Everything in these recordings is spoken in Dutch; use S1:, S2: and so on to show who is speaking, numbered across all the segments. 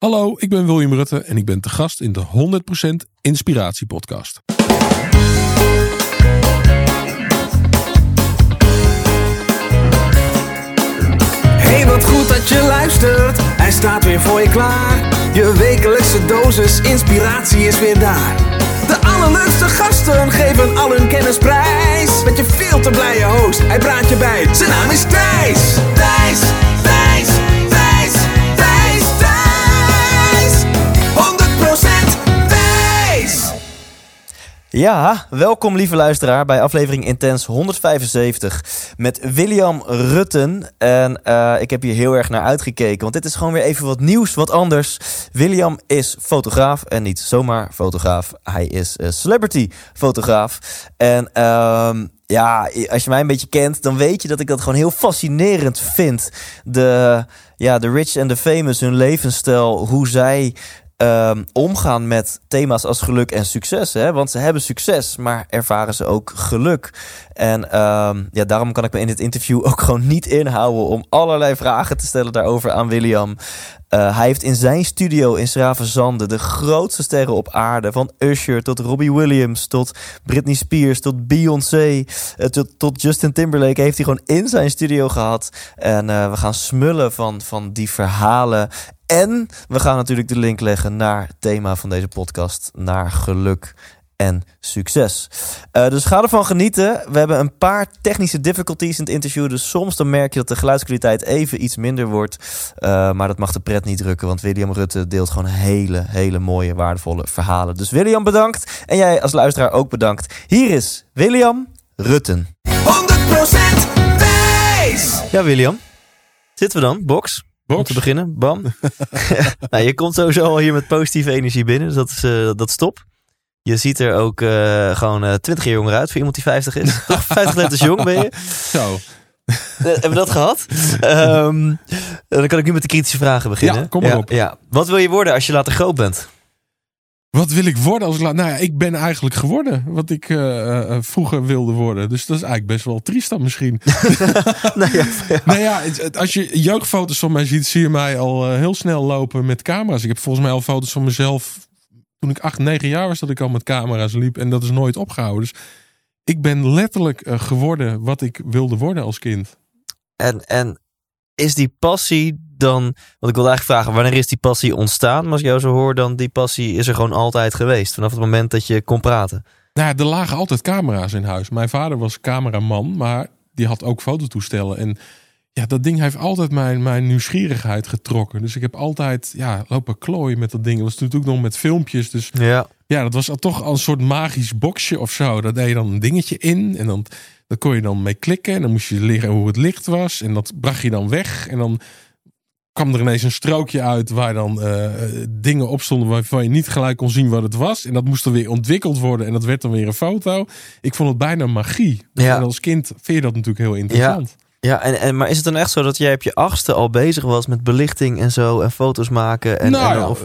S1: Hallo, ik ben William Rutte en ik ben te gast in de 100% Inspiratie Podcast.
S2: Hey, wat goed dat je luistert. Hij staat weer voor je klaar. Je wekelijkse dosis inspiratie is weer daar. De allerleukste gasten geven al hun kennis prijs. Met je veel te blije host, hij praat je bij. Zijn naam is Thijs. Thijs,
S3: Ja, welkom lieve luisteraar bij aflevering Intens 175 met William Rutten. En eh, ik heb hier heel erg naar uitgekeken, want dit is gewoon weer even wat nieuws, wat anders. William is fotograaf en niet zomaar fotograaf. Hij is uh, celebrity fotograaf. En ehm, ja, als je mij een beetje kent, dan weet je dat ik dat gewoon heel fascinerend vind. De, ja, de rich en de famous, hun levensstijl, hoe zij um, omgaan met thema's als geluk en succes. Hè? Want ze hebben succes, maar ervaren ze ook geluk. En um, ja, daarom kan ik me in dit interview ook gewoon niet inhouden om allerlei vragen te stellen daarover aan William. Uh, hij heeft in zijn studio in Schravenzande de grootste sterren op aarde. Van Usher tot Robbie Williams, tot Britney Spears, tot Beyoncé, uh, tot, tot, Justin Timberlake. Heeft hij gewoon in zijn studio gehad. En uh, we gaan smullen van, van die verhalen. En we gaan natuurlijk de link leggen naar het thema van deze podcast, naar geluk en succes. Uh, dus ga ervan genieten. We hebben een paar technische difficulties in het interview. Dus soms dan merk je dat de geluidskwaliteit even iets minder wordt. Uh, maar dat mag de pret niet drukken. Want William Rutte deelt gewoon hele, hele mooie, waardevolle verhalen. Dus William bedankt. En jij als luisteraar ook bedankt. Hier is William Rutten.
S2: 100% Thijs.
S3: Ja, William. Zitten we dan? Box. Om te beginnen, bam. nou, je komt sowieso al hier met positieve energie binnen, dus dat is, uh, dat is top. Je ziet er ook uh, gewoon uh, 20 jaar jonger uit voor iemand die 50 is. Toch 50 letters jong ben je.
S1: Zo.
S3: Hebben we dat gehad? Um, dan kan ik nu met de kritische vragen beginnen.
S1: Ja, kom maar
S3: ja,
S1: op.
S3: Ja. Wat wil je worden als je later groot bent?
S1: Wat wil ik worden als ik laat? Nou ja, ik ben eigenlijk geworden wat ik uh, vroeger wilde worden. Dus dat is eigenlijk best wel triest dan misschien.
S3: nou ja,
S1: nou ja, als je jeugdfoto's van mij ziet, zie je mij al heel snel lopen met camera's. Ik heb volgens mij al foto's van mezelf toen ik 8, 9 jaar was dat ik al met camera's liep. En dat is nooit opgehouden. Dus ik ben letterlijk uh, geworden wat ik wilde worden als kind.
S3: En, en is die passie dan... Want ik wilde eigenlijk vragen, wanneer is die passie ontstaan? Maar als ik jou zo hoor, dan die passie is er gewoon altijd geweest. Vanaf het moment dat je kon praten.
S1: Nou er lagen altijd camera's in huis. Mijn vader was cameraman, maar die had ook fototoestellen. En ja, dat ding heeft altijd mijn, mijn nieuwsgierigheid getrokken. Dus ik heb altijd ja, lopen klooien met dat ding. Dat was natuurlijk nog met filmpjes. Dus
S3: ja,
S1: ja dat was toch al een soort magisch boxje of zo. Daar deed je dan een dingetje in. En dan, daar kon je dan mee klikken. En dan moest je leren hoe het licht was. En dat bracht je dan weg. En dan kwam er ineens een strookje uit waar dan uh, dingen op stonden waarvan je niet gelijk kon zien wat het was. En dat moest dan weer ontwikkeld worden en dat werd dan weer een foto. Ik vond het bijna magie.
S3: Ja.
S1: En als kind vind je dat natuurlijk heel interessant.
S3: Ja, en, en, maar is het dan echt zo dat jij op je achtste al bezig was met belichting en zo en foto's maken? En,
S1: nou,
S3: en,
S1: ja,
S3: of,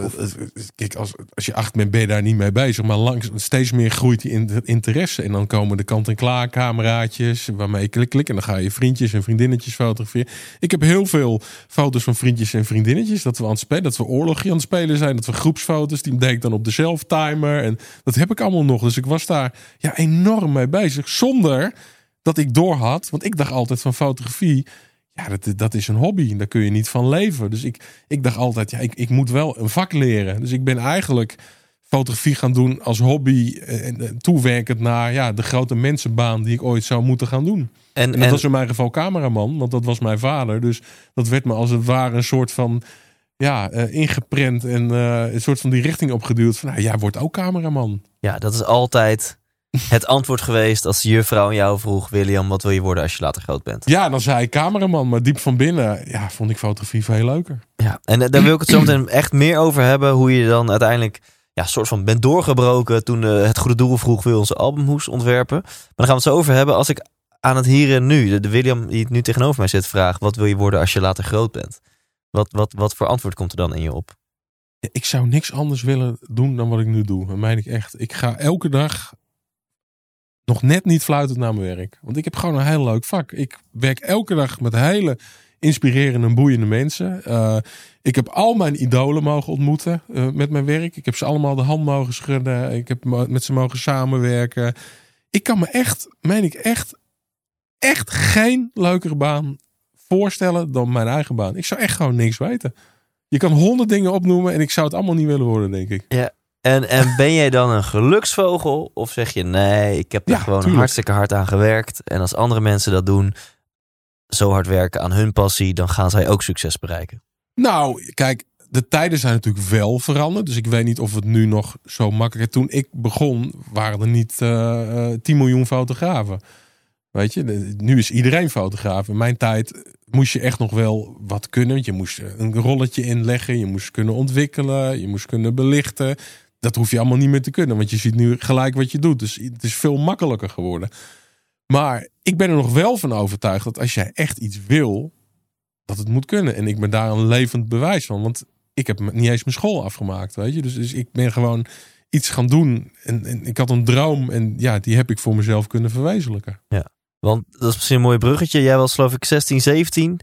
S1: kijk, als, als je acht bent, ben je daar niet mee bezig. Maar langs, steeds meer groeit die interesse. En dan komen de kant-en-klaar cameraatjes waarmee je klik, klik. En dan ga je vriendjes en vriendinnetjes fotograferen. Ik heb heel veel foto's van vriendjes en vriendinnetjes. Dat we aan het spelen, dat we oorlogje aan het spelen zijn. Dat we groepsfoto's, die deed ik dan op de zelftimer. En dat heb ik allemaal nog. Dus ik was daar ja, enorm mee bezig. Zonder dat ik doorhad. Want ik dacht altijd van fotografie. Ja, dat, dat is een hobby. Daar kun je niet van leven. Dus ik, ik dacht altijd, ja, ik, ik moet wel een vak leren. Dus ik ben eigenlijk fotografie gaan doen als hobby. En toewerkend naar ja, de grote mensenbaan die ik ooit zou moeten gaan doen. En, en dat en... was in mijn geval cameraman, want dat was mijn vader. Dus dat werd me als het ware een soort van ja, uh, ingeprent en uh, een soort van die richting opgeduwd. Van nou, jij wordt ook cameraman.
S3: Ja, dat is altijd het antwoord geweest als de juffrouw aan jou vroeg: William, wat wil je worden als je later groot bent?
S1: Ja, dan zei ik cameraman, maar diep van binnen ja, vond ik fotografie veel leuker.
S3: Ja, en daar wil ik het zo meteen echt meer over hebben. Hoe je dan uiteindelijk ja, soort van bent doorgebroken toen uh, het goede doel vroeg: wil onze album moest ontwerpen. Maar dan gaan we het zo over hebben. Als ik aan het hier en nu, de, de William die het nu tegenover mij zit, vraag: wat wil je worden als je later groot bent? Wat, wat, wat voor antwoord komt er dan in je op?
S1: Ik zou niks anders willen doen dan wat ik nu doe. Dat meen ik echt. Ik ga elke dag nog net niet fluitend naar mijn werk. Want ik heb gewoon een heel leuk vak. Ik werk elke dag met hele inspirerende en boeiende mensen. Uh, ik heb al mijn idolen mogen ontmoeten uh, met mijn werk. Ik heb ze allemaal de hand mogen schudden. Ik heb met ze mogen samenwerken. Ik kan me echt, meen ik echt, echt geen leukere baan voorstellen dan mijn eigen baan. Ik zou echt gewoon niks weten. Je kan honderd dingen opnoemen en ik zou het allemaal niet willen worden, denk ik.
S3: Ja. En, en ben jij dan een geluksvogel? Of zeg je nee, ik heb er gewoon hartstikke hard aan gewerkt. En als andere mensen dat doen, zo hard werken aan hun passie, dan gaan zij ook succes bereiken.
S1: Nou, kijk, de tijden zijn natuurlijk wel veranderd. Dus ik weet niet of het nu nog zo makkelijk is. Toen ik begon, waren er niet uh, eh, 10 eh, miljoen fotografen. Weet je, nu is iedereen fotograaf. In mijn tijd moest je echt nog wel wat kunnen. Want je moest een rolletje inleggen, je moest kunnen ontwikkelen, je moest kunnen belichten. Dat hoef je allemaal niet meer te kunnen, want je ziet nu gelijk wat je doet. Dus het is veel makkelijker geworden. Maar ik ben er nog wel van overtuigd dat als jij echt iets wil, dat het moet kunnen. En ik ben daar een levend bewijs van. Want ik heb niet eens mijn school afgemaakt, weet je. Dus, dus ik ben gewoon iets gaan doen. En, en, ik had een droom en ja, die heb ik voor mezelf kunnen verwezenlijken.
S3: Ja, want dat is misschien een mooi bruggetje. Jij was geloof ik 16, 17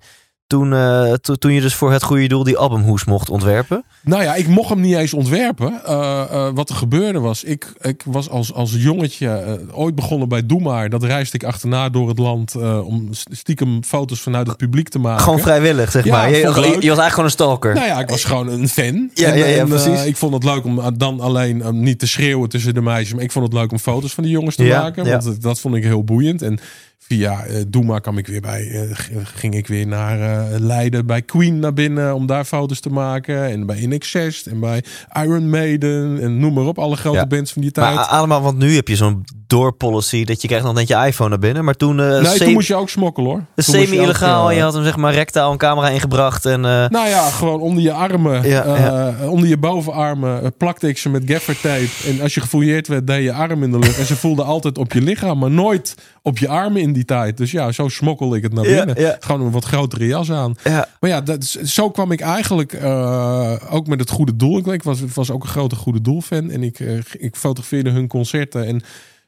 S3: toen, uh, toen je dus voor het goede doel die albumhoes mocht ontwerpen?
S1: Nou ja, ik mocht hem niet eens ontwerpen. Uh, uh, wat er gebeurde was, ik, ik was als, als jongetje ooit begonnen bij Doe Maar. Dat reisde ik achterna door het land om stiekem foto's vanuit het publiek te maken.
S3: Gewoon vrijwillig, zeg maar. Je, je, was eigenlijk gewoon een stalker.
S1: Nou ja, ik was gewoon een fan.
S3: Ja, en, ja, ja, precies.
S1: ik vond het leuk om dan alleen niet te schreeuwen tussen de meisjes. Maar ik vond het leuk om foto's van die jongens te maken. Want dat vond ik heel boeiend. En via uh, Doema kwam ik weer bij, uh, ging ik weer naar uh, Leiden bij Queen naar binnen om daar foto's te maken. En bij InXest en bij Iron Maiden en noem maar op, alle grote bands van die tijd.
S3: Maar allemaal, want nu heb je zo'n door policy dat je krijgt nog net je iPhone naar binnen. Maar toen...
S1: nee, toen moest je ook smokkelen hoor.
S3: Semi-illegaal, je, had hem zeg maar rectaal een camera ingebracht. En,
S1: nou ja, gewoon onder je armen, ja, onder je bovenarmen plakte ik ze met gaffer tape. En als je gefouilleerd werd, deed je arm in de lucht. En ze voelden altijd op je lichaam, maar nooit op je armen in die tijd. Dus ja, zo smokkel ik het naar binnen. Ja, Gewoon een wat grotere jas aan.
S3: Ja.
S1: Maar ja, dat, zo kwam ik eigenlijk uh, ook met het goede doel. Ik was, was ook een grote goede doelfan. En ik, uh, ik fotografeerde hun concerten. En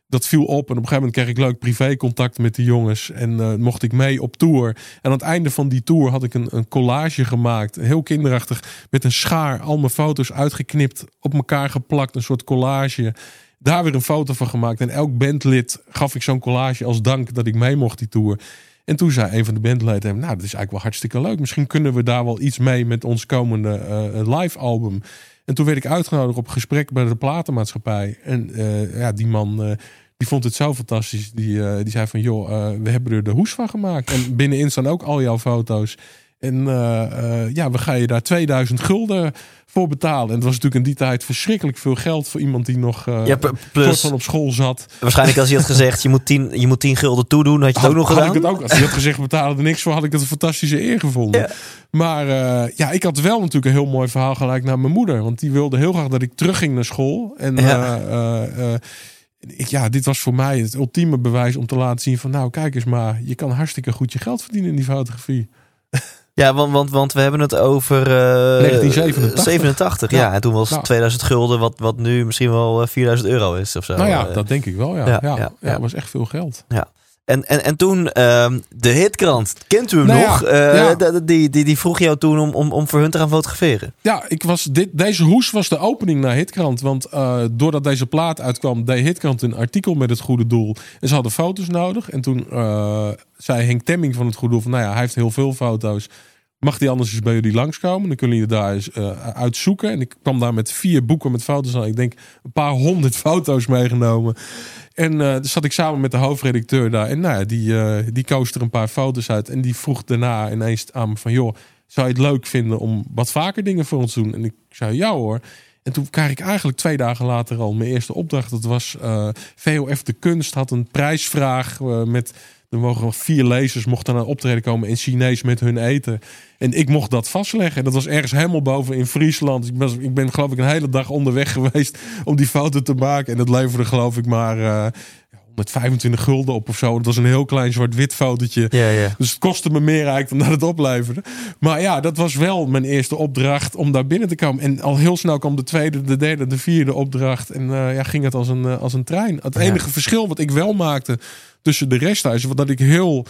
S1: dat viel op. En op een gegeven moment kreeg ik leuk privécontact met de jongens. En uh, mocht ik mee op tour. En aan het einde van die tour had ik een, een collage gemaakt. Heel kinderachtig. Met een schaar. Al mijn foto's uitgeknipt. Op elkaar geplakt. Een soort collage daar weer een foto van gemaakt. En elk bandlid gaf ik zo'n collage als dank dat ik mee mocht die tour. En toen zei een van de bandleden, nou, dat is eigenlijk wel hartstikke leuk. Misschien kunnen we daar wel iets mee met ons komende uh, live album. En toen werd ik uitgenodigd op gesprek bij de platenmaatschappij. En uh, ja, die man die vond het zo fantastisch. Die, die zei van, joh, we hebben er de hoes van gemaakt. En binnenin staan ook al jouw foto's. En ja, we gaan je daar 2000 gulden voor betalen. En het was natuurlijk in die tijd verschrikkelijk veel geld voor iemand die nog uh, ja, plus, van op school zat.
S3: Waarschijnlijk als hij had gezegd, je moet 10 je moet tien gulden toedoen, had je het ook nog gedaan?
S1: Ik het ook. Als hij had gezegd, betalen er niks voor, had ik het een fantastische eer gevonden. Maar uh, ja, ik had wel natuurlijk een heel mooi verhaal gelijk naar mijn moeder. Want die wilde heel graag dat ik terugging naar school. En ja. Uh, ik, ja, dit was voor mij het ultieme bewijs om te laten zien van... nou, kijk eens maar, je kan hartstikke goed je geld verdienen in die fotografie.
S3: Ja, want, want, want we hebben het over... Uh,
S1: 1987.
S3: 87, ja. En toen was 2000 gulden, wat, wat nu misschien wel 4000 eh, euro is of zo.
S1: Nou ja, dat denk ik wel, ja. Ja, ja, ja, ja. was echt veel geld.
S3: Ja. En, en, en toen, uh, de hitkrant, kent u hem nou nog? Uh, die, die, die vroeg jou toen om, om, om voor hun te gaan fotograferen.
S1: Ja, ik was dit, deze hoes was de opening naar hitkrant. Want uh, doordat deze plaat uitkwam, deed hitkrant een artikel met het goede doel. En ze hadden foto's nodig. En toen uh, zei Henk Temming van het goede doel van, nou ja, hij heeft heel veel foto's. Mag die anders eens bij jullie langskomen? Dan kunnen jullie daar eens uitzoeken. En ik kwam daar met vier boeken met foto's aan. Ik denk een paar honderd foto's meegenomen. En uh, dus zat ik samen met de hoofdredacteur daar. En nou ja, die, uh, die koos er een paar foto's uit. En die vroeg daarna ineens aan me van... joh, zou je het leuk vinden om wat vaker dingen voor ons te doen? En ik zei ja hoor. En toen kreeg ik eigenlijk twee dagen later al mijn eerste opdracht. Dat was eh, VOF De Kunst had een prijsvraag met er mogen vier lezers mochten naar optreden komen in Chinees met hun eten. En ik mocht dat vastleggen. En dat was ergens helemaal boven in Friesland. Ik ben, ik ben geloof ik een hele dag onderweg geweest om die foto te maken. En dat leverde geloof ik maar uh, 125 gulden op of zo. Het was een heel klein zwart-wit fotootje.
S3: Ja, ja.
S1: Dus het kostte me meer eigenlijk dan dat het opleverde. Maar ja, dat was wel mijn eerste opdracht om daar binnen te komen. En al heel snel kwam de tweede, de derde, de vierde opdracht. En uh, ja, ging het als een, uh, als een trein. Het enige verschil wat ik wel maakte tussen de rest is dat ik heel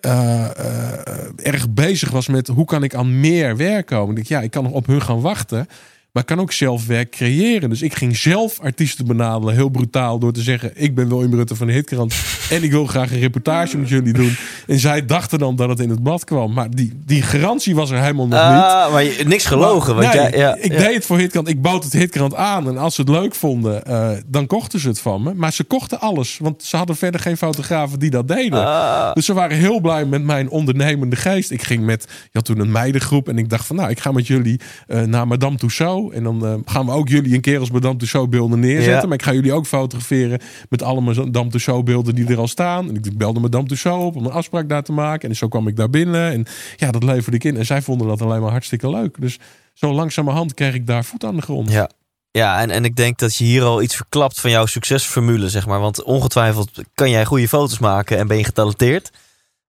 S1: eh, eh, erg bezig was met hoe kan ik aan meer werk komen. Ik dacht, ja, ik kan nog op hun gaan wachten. Maar ik kan ook zelf werk creëren. Dus ik ging zelf artiesten benaderen. Heel brutaal door te zeggen: Ik ben William Rutte van de Hitkrant. en ik wil graag een reportage met jullie doen. En zij dachten dan dat het in het blad kwam. Maar die, die garantie was er helemaal nog niet.
S3: Ah, maar je- niks gelogen. want
S1: Nee,
S3: jij, ja,
S1: ik
S3: ja.
S1: deed het voor Hitkrant. Ik bood het Hitkrant aan. En als ze het leuk vonden, eh, dan kochten ze het van me. Maar ze kochten alles. Want ze hadden verder geen fotografen die dat deden.
S3: Ah.
S1: Dus ze waren heel blij met mijn ondernemende geest. Ik ging met, je had toen een meidengroep. En ik dacht van, nou, ik ga met jullie eh, naar Madame Tussauds. En dan eh, gaan we ook jullie een keer als Madame Tussauds beelden neerzetten.
S3: Ja.
S1: Maar ik ga jullie ook fotograferen met alle Madame Tussauds beelden die er al staan. En ik belde Madame Tussauds op om een afspraak daar te maken. En zo kwam ik daar binnen. En ja, dat leverde ik in. En zij vonden dat alleen maar hartstikke leuk. Dus zo langzamerhand kreeg ik daar voet aan de grond.
S3: Ja. Ja, en, en ik denk dat je hier al iets verklapt van jouw succesformule, zeg maar. Want ongetwijfeld kan jij goede foto's maken en ben je getalenteerd.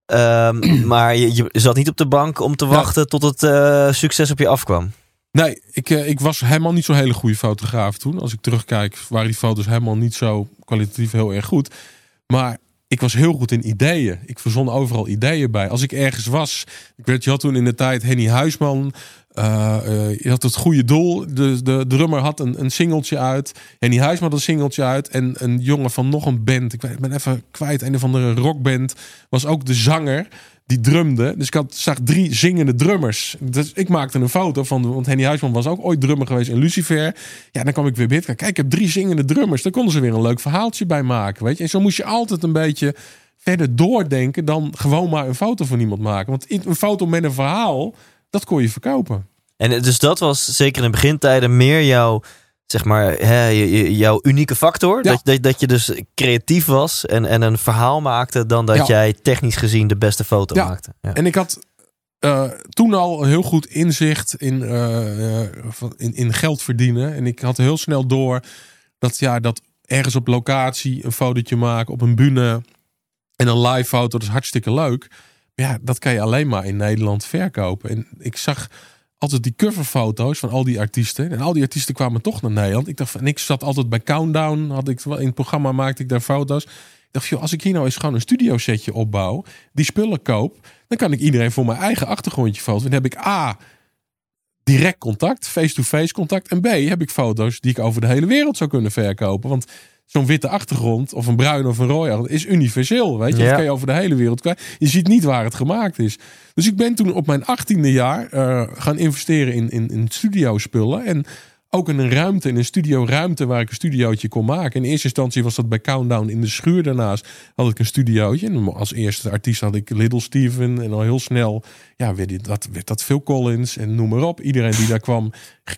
S3: Ehm, maar je, je zat niet op de bank om te wachten tot het eh, succes op je afkwam.
S1: Nee, ik, eh, ik was helemaal niet zo'n hele goede fotograaf toen. Als ik terugkijk, waren die foto's helemaal niet zo kwalitatief heel erg goed. Maar ik was heel goed in ideeën. Ik verzon overal ideeën bij. Als ik ergens was, ik weet, je had toen in de tijd Henny Huisman. eh, eh, je had het goede doel. De, de drummer had een, een singeltje uit. Henny Huisman had een singeltje uit. En een jongen van nog een band. Ik ben even kwijt. Een of andere rockband. Was ook de zanger die drumde. Dus ik had, zag drie zingende drummers. Dus ik maakte een foto van, want Henny Huisman was ook ooit drummer geweest in Lucifer. Ja, dan kwam ik weer binnen. Kijk, ik heb drie zingende drummers. Daar konden ze weer een leuk verhaaltje bij maken. Weet je? En zo moest je altijd een beetje verder doordenken dan gewoon maar een foto van iemand maken. Want een foto met een verhaal, dat kon je verkopen.
S3: En dus dat was zeker in begintijden meer jouw, zeg maar, hè, jouw unieke factor.
S1: Ja.
S3: Dat, dat, dat je dus creatief was en, en een verhaal maakte dan dat
S1: Ja.
S3: jij technisch gezien de beste foto
S1: Ja.
S3: maakte. Ja.
S1: En ik had eh, toen al een heel goed inzicht in, eh, eh, in, in geld verdienen. En ik had heel snel door dat, ja, dat ergens op locatie een fotootje maken op een bühne en een live foto, dat is hartstikke leuk. Maar ja, dat kan je alleen maar in Nederland verkopen. En ik zag altijd die coverfoto's van al die artiesten. En al die artiesten kwamen toch naar Nederland. Ik dacht en ik zat altijd bij Countdown. Had ik, in het programma maakte ik daar foto's. Ik dacht, joh, als ik hier nou eens gewoon een studio setje opbouw, die spullen koop, dan kan ik iedereen voor mijn eigen achtergrondje foto's. En dan heb ik A, direct contact, face-to-face contact. En B, heb ik foto's die ik over de hele wereld zou kunnen verkopen. Want zo'n witte achtergrond, of een bruin of een rooi is universeel. Weet je,
S3: Ja.
S1: dat kan je over de hele wereld kwijt. Je ziet niet waar het gemaakt is. Dus ik ben toen op mijn achttiende jaar eh, gaan investeren in, in, in studio spullen. En ook in een ruimte, in een studio ruimte waar ik een studiootje kon maken. In eerste instantie was dat bij Countdown in de schuur. Daarnaast had ik een studiootje. En als eerste artiest had ik Little Steven. En al heel snel ja, werd, dat, werd dat Phil Collins en noem maar op. Iedereen die daar kwam,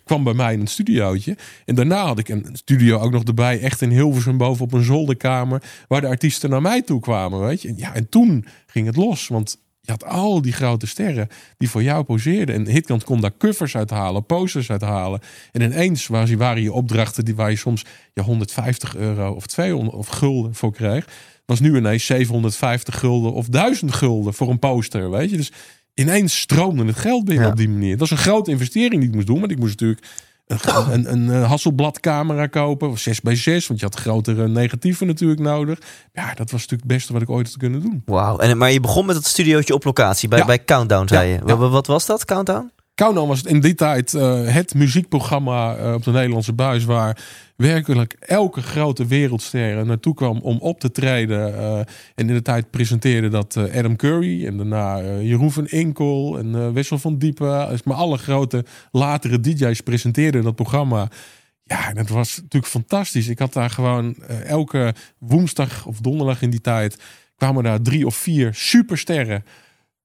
S1: kwam bij mij in het studiootje. En daarna had ik een studio ook nog erbij. Echt in Hilversum boven op een zolderkamer. Waar de artiesten naar mij toe kwamen. Weet je? En, ja, en toen ging het los. Want had al die grote sterren die voor jou poseerden. En Hitkant kon daar covers uithalen, posters uithalen. En ineens waren, waren je opdrachten die waar je soms je 150 euro of 200 of gulden voor kreeg. Was nu ineens 750 gulden of 1000 gulden voor een poster, weet je. Dus ineens stroomde het geld binnen
S3: Ja.
S1: op die manier. Dat was een grote investering die ik moest doen. Want ik moest natuurlijk een, een, een, eh, Hasselblad camera kopen. 6 bij 6 want je had grotere negatieven natuurlijk nodig. Ja, dat was natuurlijk het beste wat ik ooit had kunnen doen.
S3: Wauw. En, maar je begon met het studiootje op locatie bij,
S1: Ja.
S3: bij Countdown, zei
S1: Ja,
S3: je. Wat was dat, Countdown?
S1: Countdown was in die tijd eh, het muziekprogramma eh, op de Nederlandse buis... waar werkelijk elke grote wereldster naartoe kwam om op te treden. eh, en in de tijd presenteerde dat Adam Curry en daarna Jeroen van Inkel en Wessel van Diepen. Maar alle grote latere DJ's presenteerden dat programma. Ja, en het was natuurlijk fantastisch. Ik had daar gewoon elke woensdag of donderdag in die tijd... kwamen daar drie of vier supersterren...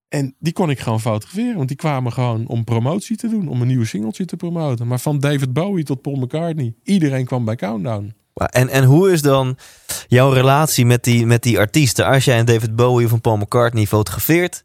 S1: En die kon ik gewoon fotograferen. Want die kwamen gewoon om promotie te doen. Om een nieuwe singeltje te promoten. Maar van David Bowie tot Paul McCartney. Iedereen kwam bij Countdown.
S3: En, en hoe is dan jouw relatie met die, met die artiesten? Als jij een David Bowie of een Paul McCartney fotografeert,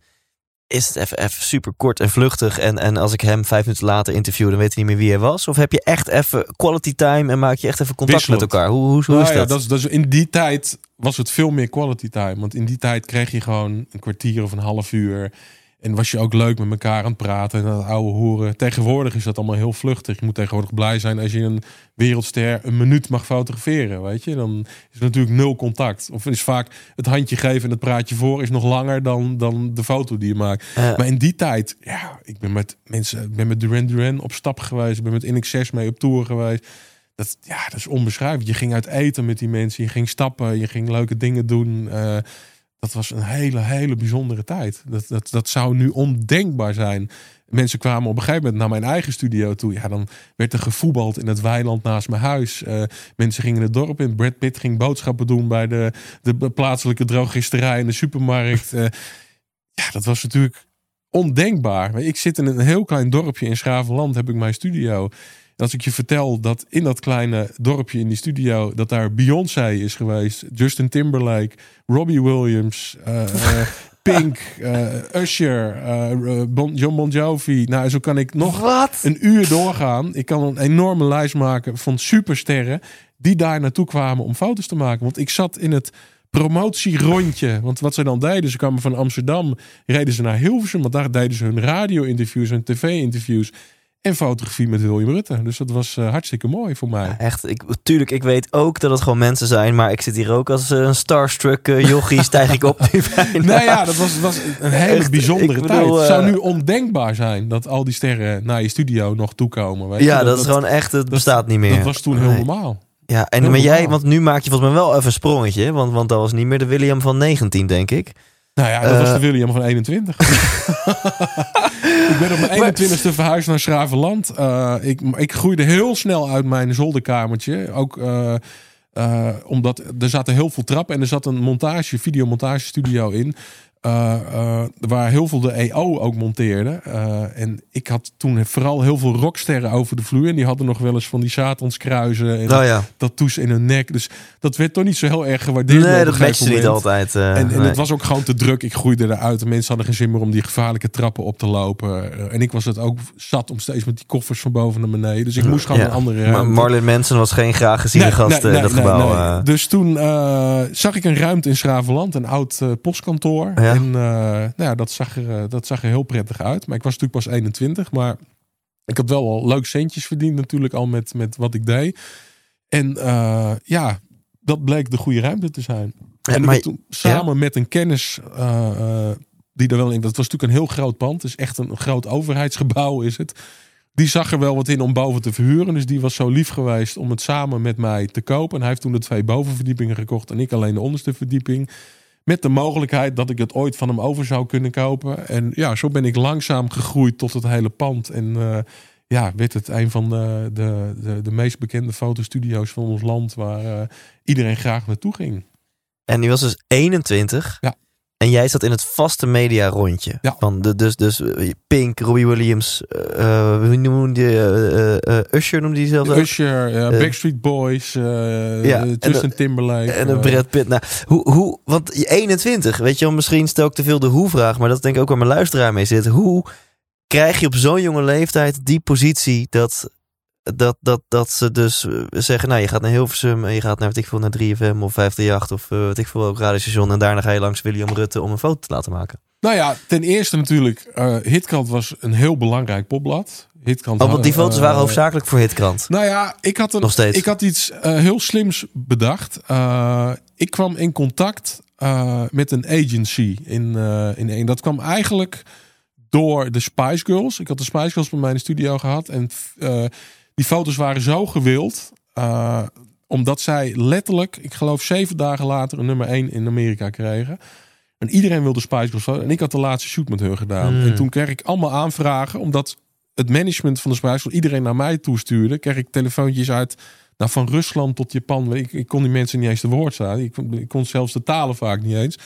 S3: is het even, even super kort en vluchtig. En, en als ik hem vijf minuten later interview, dan weet hij niet meer wie hij was. Of heb je echt even quality time en maak je echt even contact
S1: Wisselend.
S3: met elkaar? Hoe, hoe, hoe is
S1: Nou ja,
S3: dat?
S1: dat, is, dat is, in die tijd was het veel meer quality time. Want in die tijd kreeg je gewoon een kwartier of een half uur. En was je ook leuk met elkaar aan het praten en dat oude horen. Tegenwoordig is dat allemaal heel vluchtig. Je moet tegenwoordig blij zijn als je een wereldster een minuut mag fotograferen. Weet je, dan is er natuurlijk nul contact. Of is vaak het handje geven en het praatje voor is nog langer dan, dan de foto die je maakt. Maar in die tijd, ja, ik ben met mensen, ik ben met Duran Duran op stap geweest. Ik ben met NX6 mee op tour geweest. Dat, ja, dat is onbeschrijfelijk. Je ging uit eten met die mensen. Je ging stappen. Je ging leuke dingen doen. Eh, dat was een hele, hele bijzondere tijd. Dat, dat, dat zou nu ondenkbaar zijn. Mensen kwamen op een gegeven moment naar mijn eigen studio toe. Ja, dan werd er gevoetbald in het weiland naast mijn huis. Eh, mensen gingen het dorp in. Brad Pitt ging boodschappen doen bij de, de plaatselijke drogisterij in de supermarkt. Eh, ja, dat was natuurlijk ondenkbaar. Ik zit in een heel klein dorpje in Schravenland, heb ik mijn studio. En als ik je vertel dat in dat kleine dorpje in die studio, dat daar Beyoncé is geweest, Justin Timberlake, Robbie Williams, eh, Pink, eh, Usher, eh, bon, John Bon Jovi. Nou, zo kan ik nog
S3: Wat?
S1: een uur doorgaan. Ik kan een enorme lijst maken van supersterren die daar naartoe kwamen om foto's te maken. Want ik zat in het promotierondje. Want wat ze dan deden, ze kwamen van Amsterdam, reden ze naar Hilversum. Want daar deden ze hun radio-interviews, hun tv-interviews en fotografie met William Rutte. Dus dat was eh, hartstikke mooi voor mij.
S3: Echt, ik, tuurlijk, ik weet ook dat het gewoon mensen zijn, maar ik zit hier ook als eh, een starstruck uh, jochie, stijg ik op nu bijna.
S1: Nou ja, dat was, was een hele
S3: Echt,
S1: bijzondere tijd. Het zou nu ondenkbaar zijn dat al die sterren naar je studio nog toekomen. Weet je?
S3: Ja, dat, is gewoon echt, het bestaat niet meer.
S1: Dat was toen heel normaal.
S3: Ja, en
S1: heel
S3: maar jij, want nu maak je volgens mij wel even een sprongetje, want, want dat was niet meer de William van 19, denk ik.
S1: Nou ja, dat was de William van 21. ik ben op mijn 21ste verhuisd naar Schravenland. Eh, ik, ik groeide heel snel uit mijn zolderkamertje. Ook eh, eh, omdat er zaten heel veel trappen en er zat een montage, videomontagestudio in. Eh, eh, waar heel veel de EO ook monteerde. Eh, en ik had toen vooral heel veel rocksterren over de vloer. En die hadden nog wel eens van die Satanskruisen en
S3: Oh ja.
S1: tattoos in hun nek. Dus dat werd toch niet zo heel erg gewaardeerd.
S3: Nee, dat matchte niet altijd.
S1: En, en
S3: nee.
S1: het was ook gewoon te druk. Ik groeide eruit. De mensen hadden geen zin meer om die gevaarlijke trappen op te lopen. En ik was het ook zat om steeds met die koffers van boven naar beneden. Dus ik moest gewoon
S3: Ja.
S1: een andere
S3: Maar
S1: ruimte.
S3: Marlin Manson was geen graag geziene
S1: Nee,
S3: gast
S1: nee,
S3: in dat gebouw.
S1: Dus toen zag ik een ruimte in Schravenland, een oud postkantoor.
S3: Ja.
S1: En eh, nou ja, dat, zag er, eh, dat zag er heel prettig uit. Maar ik was natuurlijk pas 21. Maar ik had wel al leuk centjes verdiend natuurlijk al met, met wat ik deed. En eh, ja, dat bleek de goede ruimte te zijn.
S3: Ja,
S1: en
S3: maar-
S1: toen samen met een kennis die er wel in... Dat was natuurlijk een heel groot pand. Is echt een groot overheidsgebouw is het. Die zag er wel wat in om boven te verhuren. Dus die was zo lief geweest om het samen met mij te kopen. En hij heeft toen de twee bovenverdiepingen gekocht. En ik alleen de onderste verdieping. Met de mogelijkheid dat ik het ooit van hem over zou kunnen kopen. En ja, zo ben ik langzaam gegroeid tot het hele pand. En eh, ja, werd het een van de, de, de, de meest bekende fotostudio's van ons land. Waar eh, iedereen graag naartoe ging.
S3: En die was dus 21.
S1: Ja.
S3: En jij zat in het vaste media rondje.
S1: Ja.
S3: Van de, dus, dus eh, Pink, Robbie Williams, eh, hoe noemde die, eh, Usher noemde die zelfs ook.
S1: Usher, Backstreet Boys,
S3: Ja,
S1: Justin Timberlake.
S3: En Brad Pitt. Nou, hoe, hoe, want je 21, weet je wel, misschien stel ik te veel de hoe-vraag, maar dat is denk ik ook waar mijn luisteraar mee zit. Hoe krijg je op zo'n jonge leeftijd die positie dat, dat, dat, dat ze dus eh, zeggen, nou je gaat naar Hilversum en je gaat naar, weet ik veel, naar 3FM of 538 of uh, weet ik veel welk radiostation en daarna ga je langs William Rutte om een foto te laten maken.
S1: Nou ja, ten eerste natuurlijk, eh Hitkrant was een heel belangrijk popblad. Hitkrant
S3: Oh, want die foto's
S1: eh,
S3: waren hoofdzakelijk voor Hitkrant.
S1: Nou ja, ik had, een,
S3: Nog steeds.
S1: ik had iets eh, heel slims bedacht. Eh, ik kwam in contact eh, met een agency in, eh in een. Dat kwam eigenlijk door de Spice Girls. Ik had de Spice Girls bij mij in de studio gehad. En eh, die foto's waren zo gewild. eh, omdat zij letterlijk, ik geloof zeven dagen later, een nummer 1 in Amerika kregen. En iedereen wilde Spice Girls foto's. En ik had de laatste shoot met hun gedaan.
S3: Hmm.
S1: En toen kreeg ik allemaal aanvragen. Omdat het management van de Spice Girls iedereen naar mij toestuurde. Kreeg ik telefoontjes uit nou, van Rusland tot Japan. Ik, ik kon die mensen niet eens te woord staan. Ik, ik kon zelfs de talen vaak niet eens.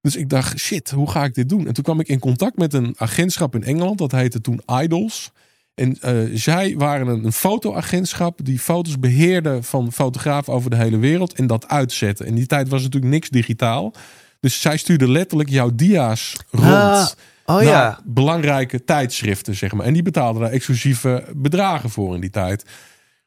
S1: Dus ik dacht, shit, hoe ga ik dit doen? En toen kwam ik in contact met een agentschap in Engeland. Dat heette toen Idols. En eh, zij waren een, een fotoagentschap die foto's beheerde van fotografen over de hele wereld. En dat uitzetten. In die tijd was natuurlijk niks digitaal. Dus zij stuurden letterlijk jouw dia's rond.
S3: Ah, oh ja.
S1: belangrijke tijdschriften, zeg maar. En die betaalden daar exclusieve bedragen voor in die tijd.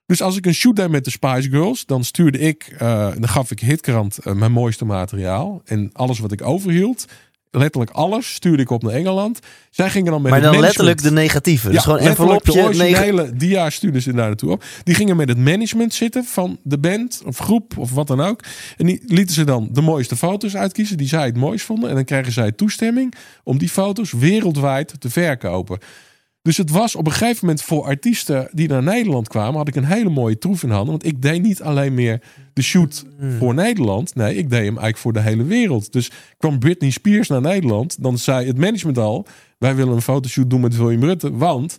S1: Dus als ik een shoot deed met de Spice Girls, dan stuurde ik, eh, dan gaf ik Hitkrant eh, mijn mooiste materiaal. En alles wat ik overhield, letterlijk alles stuurde ik op naar Engeland. Zij gingen dan met
S3: Maar dan
S1: management-
S3: letterlijk de negatieve. Dus
S1: ja,
S3: gewoon
S1: letterlijk de
S3: envelopje. neg-
S1: originele dia stuurden ze daar naartoe op. Die gingen met het management zitten van de band of groep of wat dan ook. En die lieten ze dan de mooiste foto's uitkiezen die zij het mooist vonden. En dan kregen zij toestemming om die foto's wereldwijd te verkopen. Dus het was op een gegeven moment voor artiesten die naar Nederland kwamen, had ik een hele mooie troef in handen. Want ik deed niet alleen meer de shoot voor Nederland. Nee, ik deed hem eigenlijk voor de hele wereld. Dus kwam Britney Spears naar Nederland, dan zei het management al: wij willen een fotoshoot doen met William Rutte. Want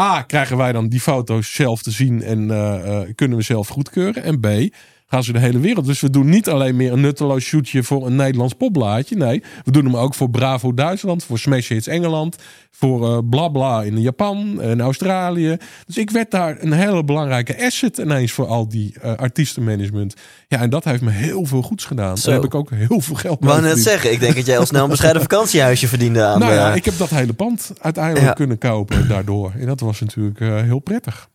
S1: A, krijgen wij dan die foto's zelf te zien en eh, eh, kunnen we zelf goedkeuren. En B, gaan ze de hele wereld. Dus we doen niet alleen meer een nutteloos shootje voor een Nederlands popblaadje. Nee, we doen hem ook voor Bravo Duitsland, voor Smash Hits Engeland, voor eh Blabla in Japan en Australië. Dus ik werd daar een hele belangrijke asset ineens voor al die eh, artiestenmanagement. Ja, en dat heeft me heel veel goeds gedaan.
S3: Zo.
S1: Daar heb ik ook heel veel geld
S3: Ik wou
S1: mee
S3: net zeggen, ik denk dat jij al snel een bescheiden vakantiehuisje verdiende aan
S1: Nou
S3: de-
S1: ja, ik heb dat hele pand uiteindelijk
S3: Ja.
S1: kunnen kopen daardoor. En dat was natuurlijk eh, heel prettig.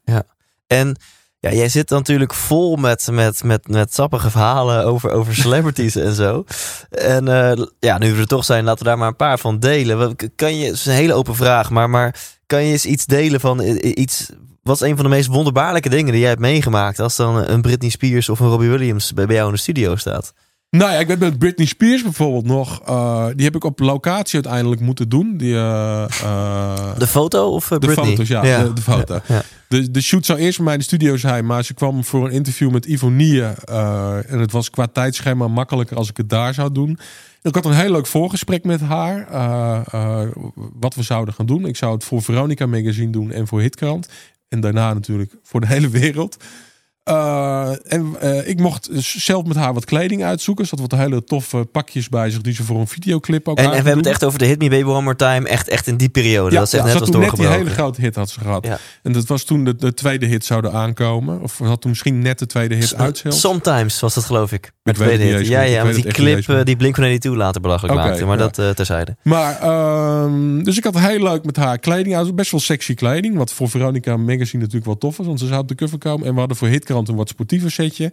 S3: En ja, jij zit natuurlijk vol met, met, met, met sappige verhalen over, over celebrities en zo. En eh, ja, nu we er toch zijn, laten we daar maar een paar van delen. Kan je, het is een hele open vraag, maar, maar kan je eens iets delen van iets... Wat is een van de meest wonderbaarlijke dingen die jij hebt meegemaakt... als dan een Britney Spears of een Robbie Williams bij jou in de studio staat?
S1: Nou ja, ik weet met Britney Spears bijvoorbeeld nog. eh, die heb ik op locatie uiteindelijk moeten doen. Die, eh, eh,
S3: De foto of eh,
S1: de
S3: Britney?
S1: foto's, ja, De, de foto.
S3: Ja.
S1: De, de shoot zou eerst bij mij in de studio zijn, maar ze kwam voor een interview met Ivonie. en het was qua tijdschema makkelijker als ik het daar zou doen. Ik had een heel leuk voorgesprek met haar. wat we zouden gaan doen. Ik zou het voor Veronica Magazine doen en voor Hitkrant. En daarna natuurlijk voor de hele wereld. Eh, en eh, ik mocht dus zelf met haar wat kleding uitzoeken. Ze had wat hele toffe pakjes bij zich die ze voor een videoclip ook
S3: En, en we hebben het echt over de Hit Me Baby One More Time. Echt, echt in die periode. dat is echt
S1: ze
S3: net als
S1: toen net die hele grote hit had ze gehad.
S3: Ja.
S1: En dat was toen de, de tweede hit zouden aankomen. Of had toen misschien net de tweede hit uit zelfs.
S3: Sometimes was dat geloof ik. Met
S1: het
S3: tweede hit. Ja, ja, met die clip eh, die Blink-182 later belachelijk
S1: Oké,
S3: maakte. Maar
S1: ja.
S3: dat terzijde.
S1: Maar, ehm, dus ik had heel leuk met haar kleding uit. Best wel sexy kleding. Wat voor Veronica Magazine natuurlijk wel tof was. Want ze zou op de cover komen. En we hadden voor Hitkrant een wat sportiever setje.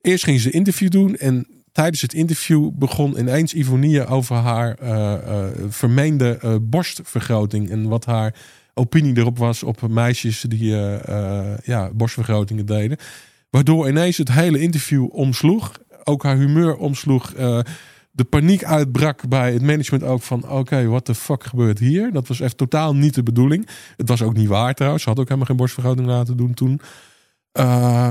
S1: Eerst ging ze een interview doen. En tijdens het interview begon ineens Ivonie over haar eh, eh, vermeende eh, borstvergroting. En wat haar opinie erop was op meisjes die ja, borstvergrotingen deden. Waardoor ineens het hele interview omsloeg. Ook haar humeur omsloeg. de paniek uitbrak bij het management ook van... oké, wat de fuck gebeurt hier? Dat was echt totaal niet de bedoeling. Het was ook niet waar trouwens. Ze had ook helemaal geen borstvergroting laten doen toen. Eh,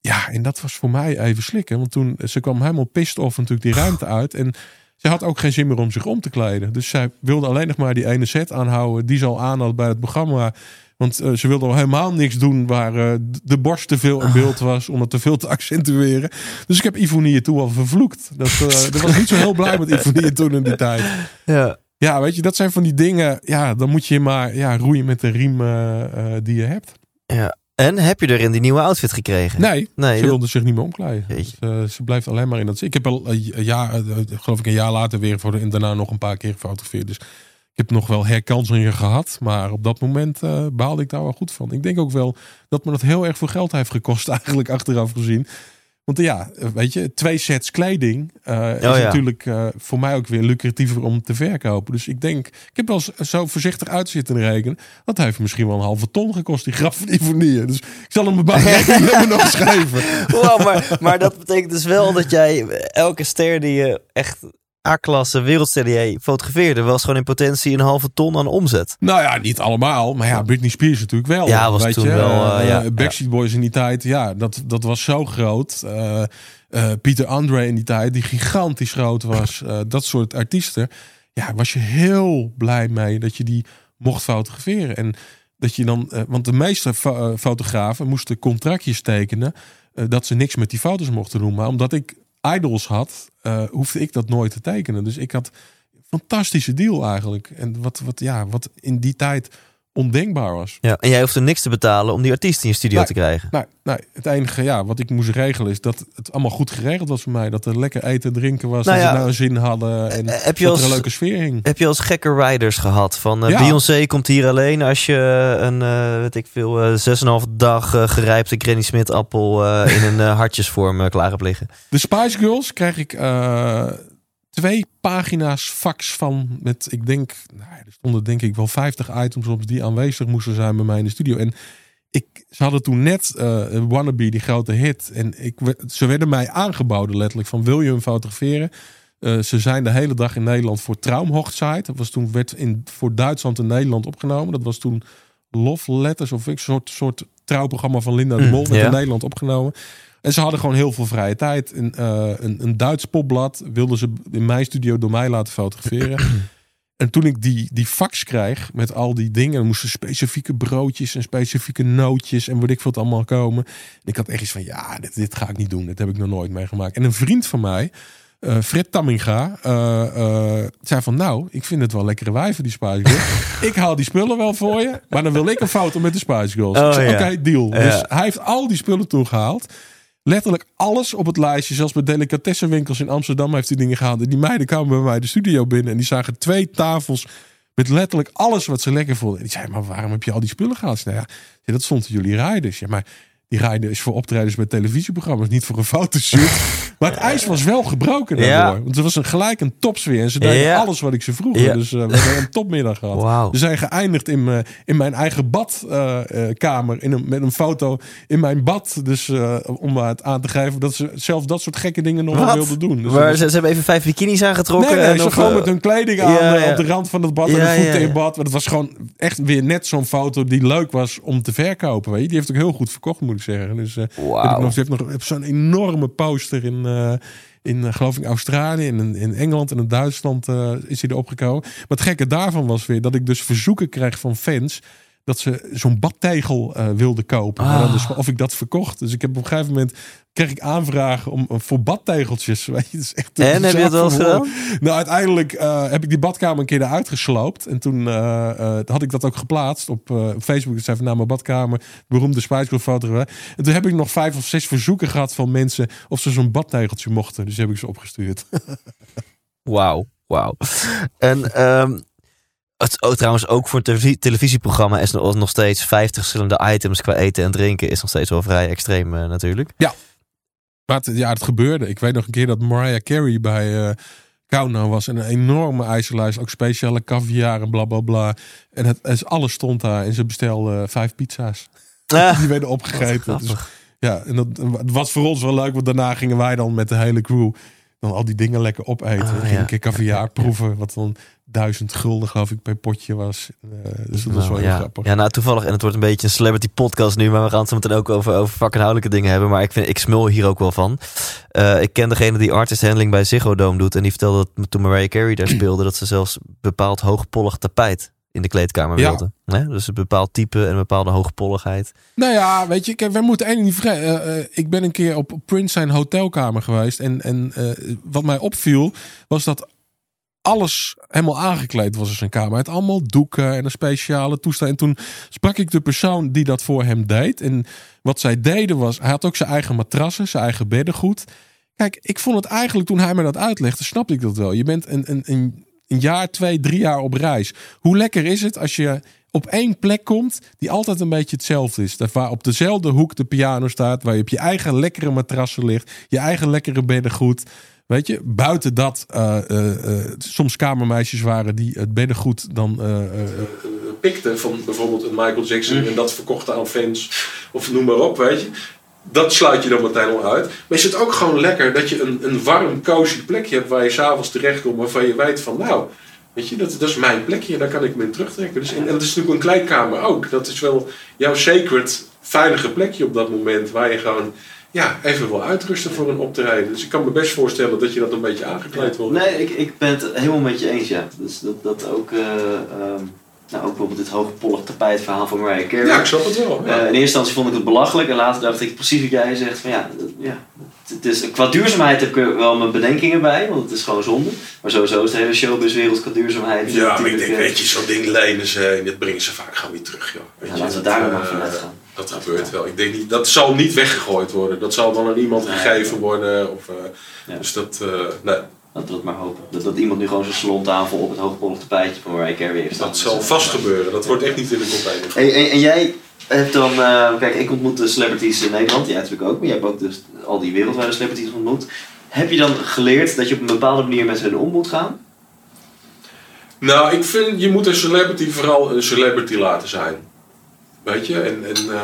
S1: ja, en dat was voor mij even slikken. Want toen, ze kwam helemaal pissed off natuurlijk die ruimte uit. En ze had ook geen zin meer om zich om te kleden. Dus zij wilde alleen nog maar die ene set aanhouden... die ze al aan had bij het programma... Want eh, ze wilde al helemaal niks doen waar eh, de borst te veel in beeld was. Om het te veel te accentueren. Dus ik heb Ivonie toen al vervloekt. Dat, dat was niet zo heel blij met Ivonie toen in die tijd.
S3: Ja.
S1: Ja, weet je, dat zijn van die dingen. Ja, dan moet je maar ja, roeien met de riem die je hebt.
S3: ja. En heb je er in die nieuwe outfit gekregen?
S1: Nee,
S3: Nee,
S1: ze
S3: dat-
S1: wilde zich niet meer.
S3: Jeetje.
S1: Dus, eh, ze blijft alleen maar in dat. Ik heb al een jaar, eh, geloof ik, een jaar later weer voor de, en daarna nog een paar keer gefotografeerd. Dus ik heb nog wel herkansingen gehad. Maar op dat moment eh, baalde ik daar wel goed van. Ik denk ook wel dat me dat heel erg veel geld heeft gekost, eigenlijk achteraf gezien. Want ja, weet je, twee sets kleding eh, is
S3: ja.
S1: natuurlijk eh, voor mij ook weer lucratiever om te verkopen. Dus ik denk, ik heb wel zo voorzichtig uit zitten rekenen. Dat heeft misschien wel een halve ton gekost, die graf van. Dus ik zal hem bij nog schrijven.
S3: Wow, maar, maar dat betekent dus wel dat jij elke ster die je echt A-klasse jij fotografeerde, was gewoon in potentie een halve ton aan omzet.
S1: Nou ja, niet allemaal. Maar ja, Britney Spears natuurlijk wel.
S3: Ja, was
S1: weet
S3: toen
S1: je?
S3: wel, eh,
S1: Eh,
S3: ja,
S1: Backstreet Boys in die tijd, ja, dat, dat was zo groot. Eh, Pieter Andre in die tijd, die gigantisch groot was. Dat soort artiesten. Ja, was je heel blij mee dat je die mocht fotograferen. En dat je dan, want de meeste fo- fotografen moesten contractjes tekenen. dat ze niks met die foto's mochten doen. Maar omdat ik idols had, eh, hoefde ik dat nooit te tekenen. Dus ik had fantastische deal eigenlijk. En wat, wat, ja, wat in die tijd ondenkbaar was.
S3: Ja. En jij hoefde niks te betalen om die artiest in je studio
S1: Nee.
S3: te krijgen.
S1: Nou, nou, het enige ja, wat ik moest regelen is dat het allemaal goed geregeld was voor mij. Dat er lekker eten en drinken was.
S3: Nou
S1: dat
S3: ja,
S1: ze nou een zin hadden. En
S3: eh, heb je
S1: dat
S3: als-
S1: er een leuke sfeer hing.
S3: Heb je als gekke riders gehad? Van eh,
S1: Ja.
S3: Beyoncé komt hier alleen als je een, eh, weet ik veel, eh, een half dag eh, gerijpte Granny Smith appel eh, in een eh, hartjesvorm eh, klaar hebt liggen.
S1: De Spice Girls kreeg ik eh, twee pagina's fax van met, ik denk, nou, er stonden denk ik wel 50 items op die aanwezig moesten zijn bij mij in de studio. En ik, ze hadden toen net uh, Wannabe, die grote hit. En ik, ze werden mij aangeboden letterlijk van wil je hem fotograferen? Uh, ze zijn de hele dag in Nederland voor Traumhochzeit. Dat was toen werd in, voor Duitsland en Nederland opgenomen. Dat was toen Love Letters of een soort, soort trouwprogramma van Linda de Mol. werd in Nederland opgenomen. En ze hadden gewoon heel veel vrije tijd. In, uh, een, een Duits popblad wilden ze in mijn studio door mij laten fotograferen. en toen ik die, die fax krijg met al die dingen, moesten specifieke broodjes en specifieke nootjes en wat ik het allemaal komen. En ik had echt iets van, ja, dit, dit ga ik niet doen. Dit heb ik nog nooit meegemaakt. En een vriend van mij, uh, Fred Tamminga, uh, uh, zei van nou, ik vind het wel lekkere wijven die Spice Girls. ik haal die spullen wel voor je, maar dan wil ik een foto met de Spice Girls.
S3: Oh,
S1: Oké, deal.
S3: Ja.
S1: Dus hij heeft al die spullen toegehaald. Letterlijk alles op het lijstje. Zelfs bij delicatessenwinkels in Amsterdam heeft hij dingen gehaald. En die meiden kwamen bij mij de studio binnen. En die zagen twee tafels met letterlijk alles wat ze lekker vonden. En die zeiden, maar waarom heb je al die spullen gehaald? Nou ja, dat stond jullie riders. Ja, maar die rijden is voor optredens bij televisieprogramma's, niet voor een fotoshoot. maar het ijs was wel gebroken daardoor.
S3: Ja.
S1: Want er was een, gelijk een topsfeer. En ze deden
S3: Ja.
S1: alles wat ik ze vroeg.
S3: Ja.
S1: Dus uh, we hebben een topmiddag gehad. We zijn geëindigd in, mijn- in mijn eigen badkamer. in een, met een foto in mijn bad. Dus eh, om het aan te geven dat ze zelf dat soort gekke dingen nog wel wilden doen. Dus
S3: maar
S1: dat
S3: ze, ze hebben even vijf bikinis aangetrokken.
S1: Nee, nee,
S3: en
S1: ze gewoon
S3: eh,
S1: met hun kleding aan eh, op de rand van het bad en de voeten in bad. Maar het was gewoon echt weer net zo'n foto die leuk was om te verkopen. Weet je? Die heeft ook heel goed verkocht, moet ik zeggen. Dus eh, ik nog, ze heeft nog heb zo'n enorme poster in, eh, in eh, geloof ik, Australië, in, in Engeland en in Duitsland is hij erop gekomen. Maar het gekke daarvan was weer dat ik dus verzoeken kreeg van fans dat ze zo'n badtegel eh wilden kopen. Maar
S3: Ah.
S1: dus of ik dat verkocht. Dus ik heb op een gegeven moment kreeg ik aanvragen om eh, voor badtegeltjes. Weet je, het is echt
S3: En, heb je het wel eens gedaan?
S1: nou, uiteindelijk eh, heb ik die badkamer een keer eruit gesloopt. En toen had ik dat ook geplaatst op Facebook. Ik zei van, nou, mijn badkamer, beroemde Spice Girl foto. En toen heb ik nog vijf of zes verzoeken gehad van mensen of ze zo'n badtegeltje mochten. Dus die heb ik ze opgestuurd.
S3: Wauw, wauw. En ehm, het, oh, trouwens, ook voor een televisie- televisieprogramma is nog, nog steeds 50 verschillende items qua eten en drinken. Is nog steeds wel vrij extreem eh, natuurlijk.
S1: Maar het, ja, het gebeurde. Ik weet nog een keer dat Mariah Carey bij Countdown was. En een enorme eisenlijst. Ook speciale caviar en bla bla bla. En het, het- alles stond daar. En ze bestelde vijf pizza's.
S3: Ah,
S1: Die werden opgegeten. Dus. Ja, en dat het was voor ons wel leuk, want daarna gingen wij dan met de hele crew dan al die dingen lekker opeten.
S3: Ah,
S1: Dan ging
S3: ja.
S1: caviar proeven, wat dan duizend gulden geloof ik per potje was. Eh, dus dat was
S3: Nou,
S1: wel heel
S3: ja.
S1: grappig.
S3: Ja, nou toevallig. En het wordt een beetje een celebrity podcast nu. Maar we gaan het zo meteen ook over, over vakinhoudelijke dingen hebben. Maar ik, vind, ik smul hier ook wel van. Eh, ik ken degene die artist handling bij Ziggo Dome doet. En die vertelde dat toen Mariah Carey daar speelde... dat ze zelfs bepaald hoogpollig tapijt in de kleedkamer
S1: Ja.
S3: wilde. Hè? Dus een bepaald type en een bepaalde hoogpolligheid.
S1: Nou ja, weet je, kijk, wij moeten één niet vergeten. Eh, eh, ik ben een keer op Prince zijn hotelkamer geweest. En, en eh, wat mij opviel, was dat alles helemaal aangekleed was in zijn kamer. Had allemaal doeken en een speciale toestand. En toen sprak ik de persoon die dat voor hem deed. En wat zij deden was, hij had ook zijn eigen matrassen, zijn eigen beddengoed. Kijk, ik vond het eigenlijk toen hij me dat uitlegde, snapte ik dat wel. Je bent een, een, een, een jaar, twee, drie jaar op reis. Hoe lekker is het als je op één plek komt die altijd een beetje hetzelfde is. Dat waar op dezelfde hoek de piano staat, waar je op je eigen lekkere matrassen ligt, je eigen lekkere beddengoed. Weet je, buiten dat eh, eh, eh, soms kamermeisjes waren die het beddengoed dan pikten van bijvoorbeeld een Michael Jackson en dat verkochten aan fans of noem maar op, weet je. Dat sluit je dan meteen al uit. Maar is het ook gewoon lekker dat je een, een warm, cozy plekje hebt waar je s'avonds terechtkomt, waarvan je weet van nou, weet je, dat, dat is mijn plekje, daar kan ik me in terugtrekken. Dus, en, en dat is natuurlijk een kleedkamer ook. Dat is wel jouw sacred, veilige plekje op dat moment waar je gewoon ja, even wil uitrusten voor een optreden. Dus ik kan me best voorstellen dat je dat een beetje aangekleed wil.
S3: Nee, ik, ik ben het helemaal met je eens, ja. Dus dat, dat ook, eh, ehm, nou, ook bijvoorbeeld dit hoogpollig tapijtverhaal van Mariah Carey.
S1: Ja, ik snap het wel.
S3: Eh, in eerste instantie vond ik het belachelijk en later dacht ik precies wat jij zegt van ja, dat- ja het is, qua duurzaamheid heb ik er wel mijn bedenkingen bij, want het is gewoon zonde. Maar sowieso is de hele showbizwereld qua duurzaamheid.
S1: Ja, maar ik denk,
S3: eh,
S1: weet je, zo'n ding lenen ze en dit brengen ze vaak gewoon weer terug, joh. Weet
S3: ja,
S1: je,
S3: laten we
S1: dat,
S3: daar
S1: eh,
S3: maar vanuit gaan.
S1: Dat gebeurt wel. Ik denk niet, dat zal niet weggegooid worden. Dat zal dan aan iemand gegeven worden. Of, eh. Dus dat, eh, nee,
S3: Laten we dat maar hopen. Dat, dat iemand nu gewoon zijn salontafel op het hoogpollig tapijtje van Mariah Carey heeft staan.
S1: dat zal vast gebeuren. Dat wordt echt niet in de container.
S3: Hey, en, en jij hebt dan, eh, kijk, ik ontmoet de celebrities in Nederland, jij natuurlijk ook, maar jij hebt ook dus al die wereldwijde celebrities ontmoet. heb je dan geleerd dat je op een bepaalde manier met hen om moet gaan?
S1: Nou, ik vind je moet een celebrity vooral een celebrity laten zijn. Weet je, en, en uh,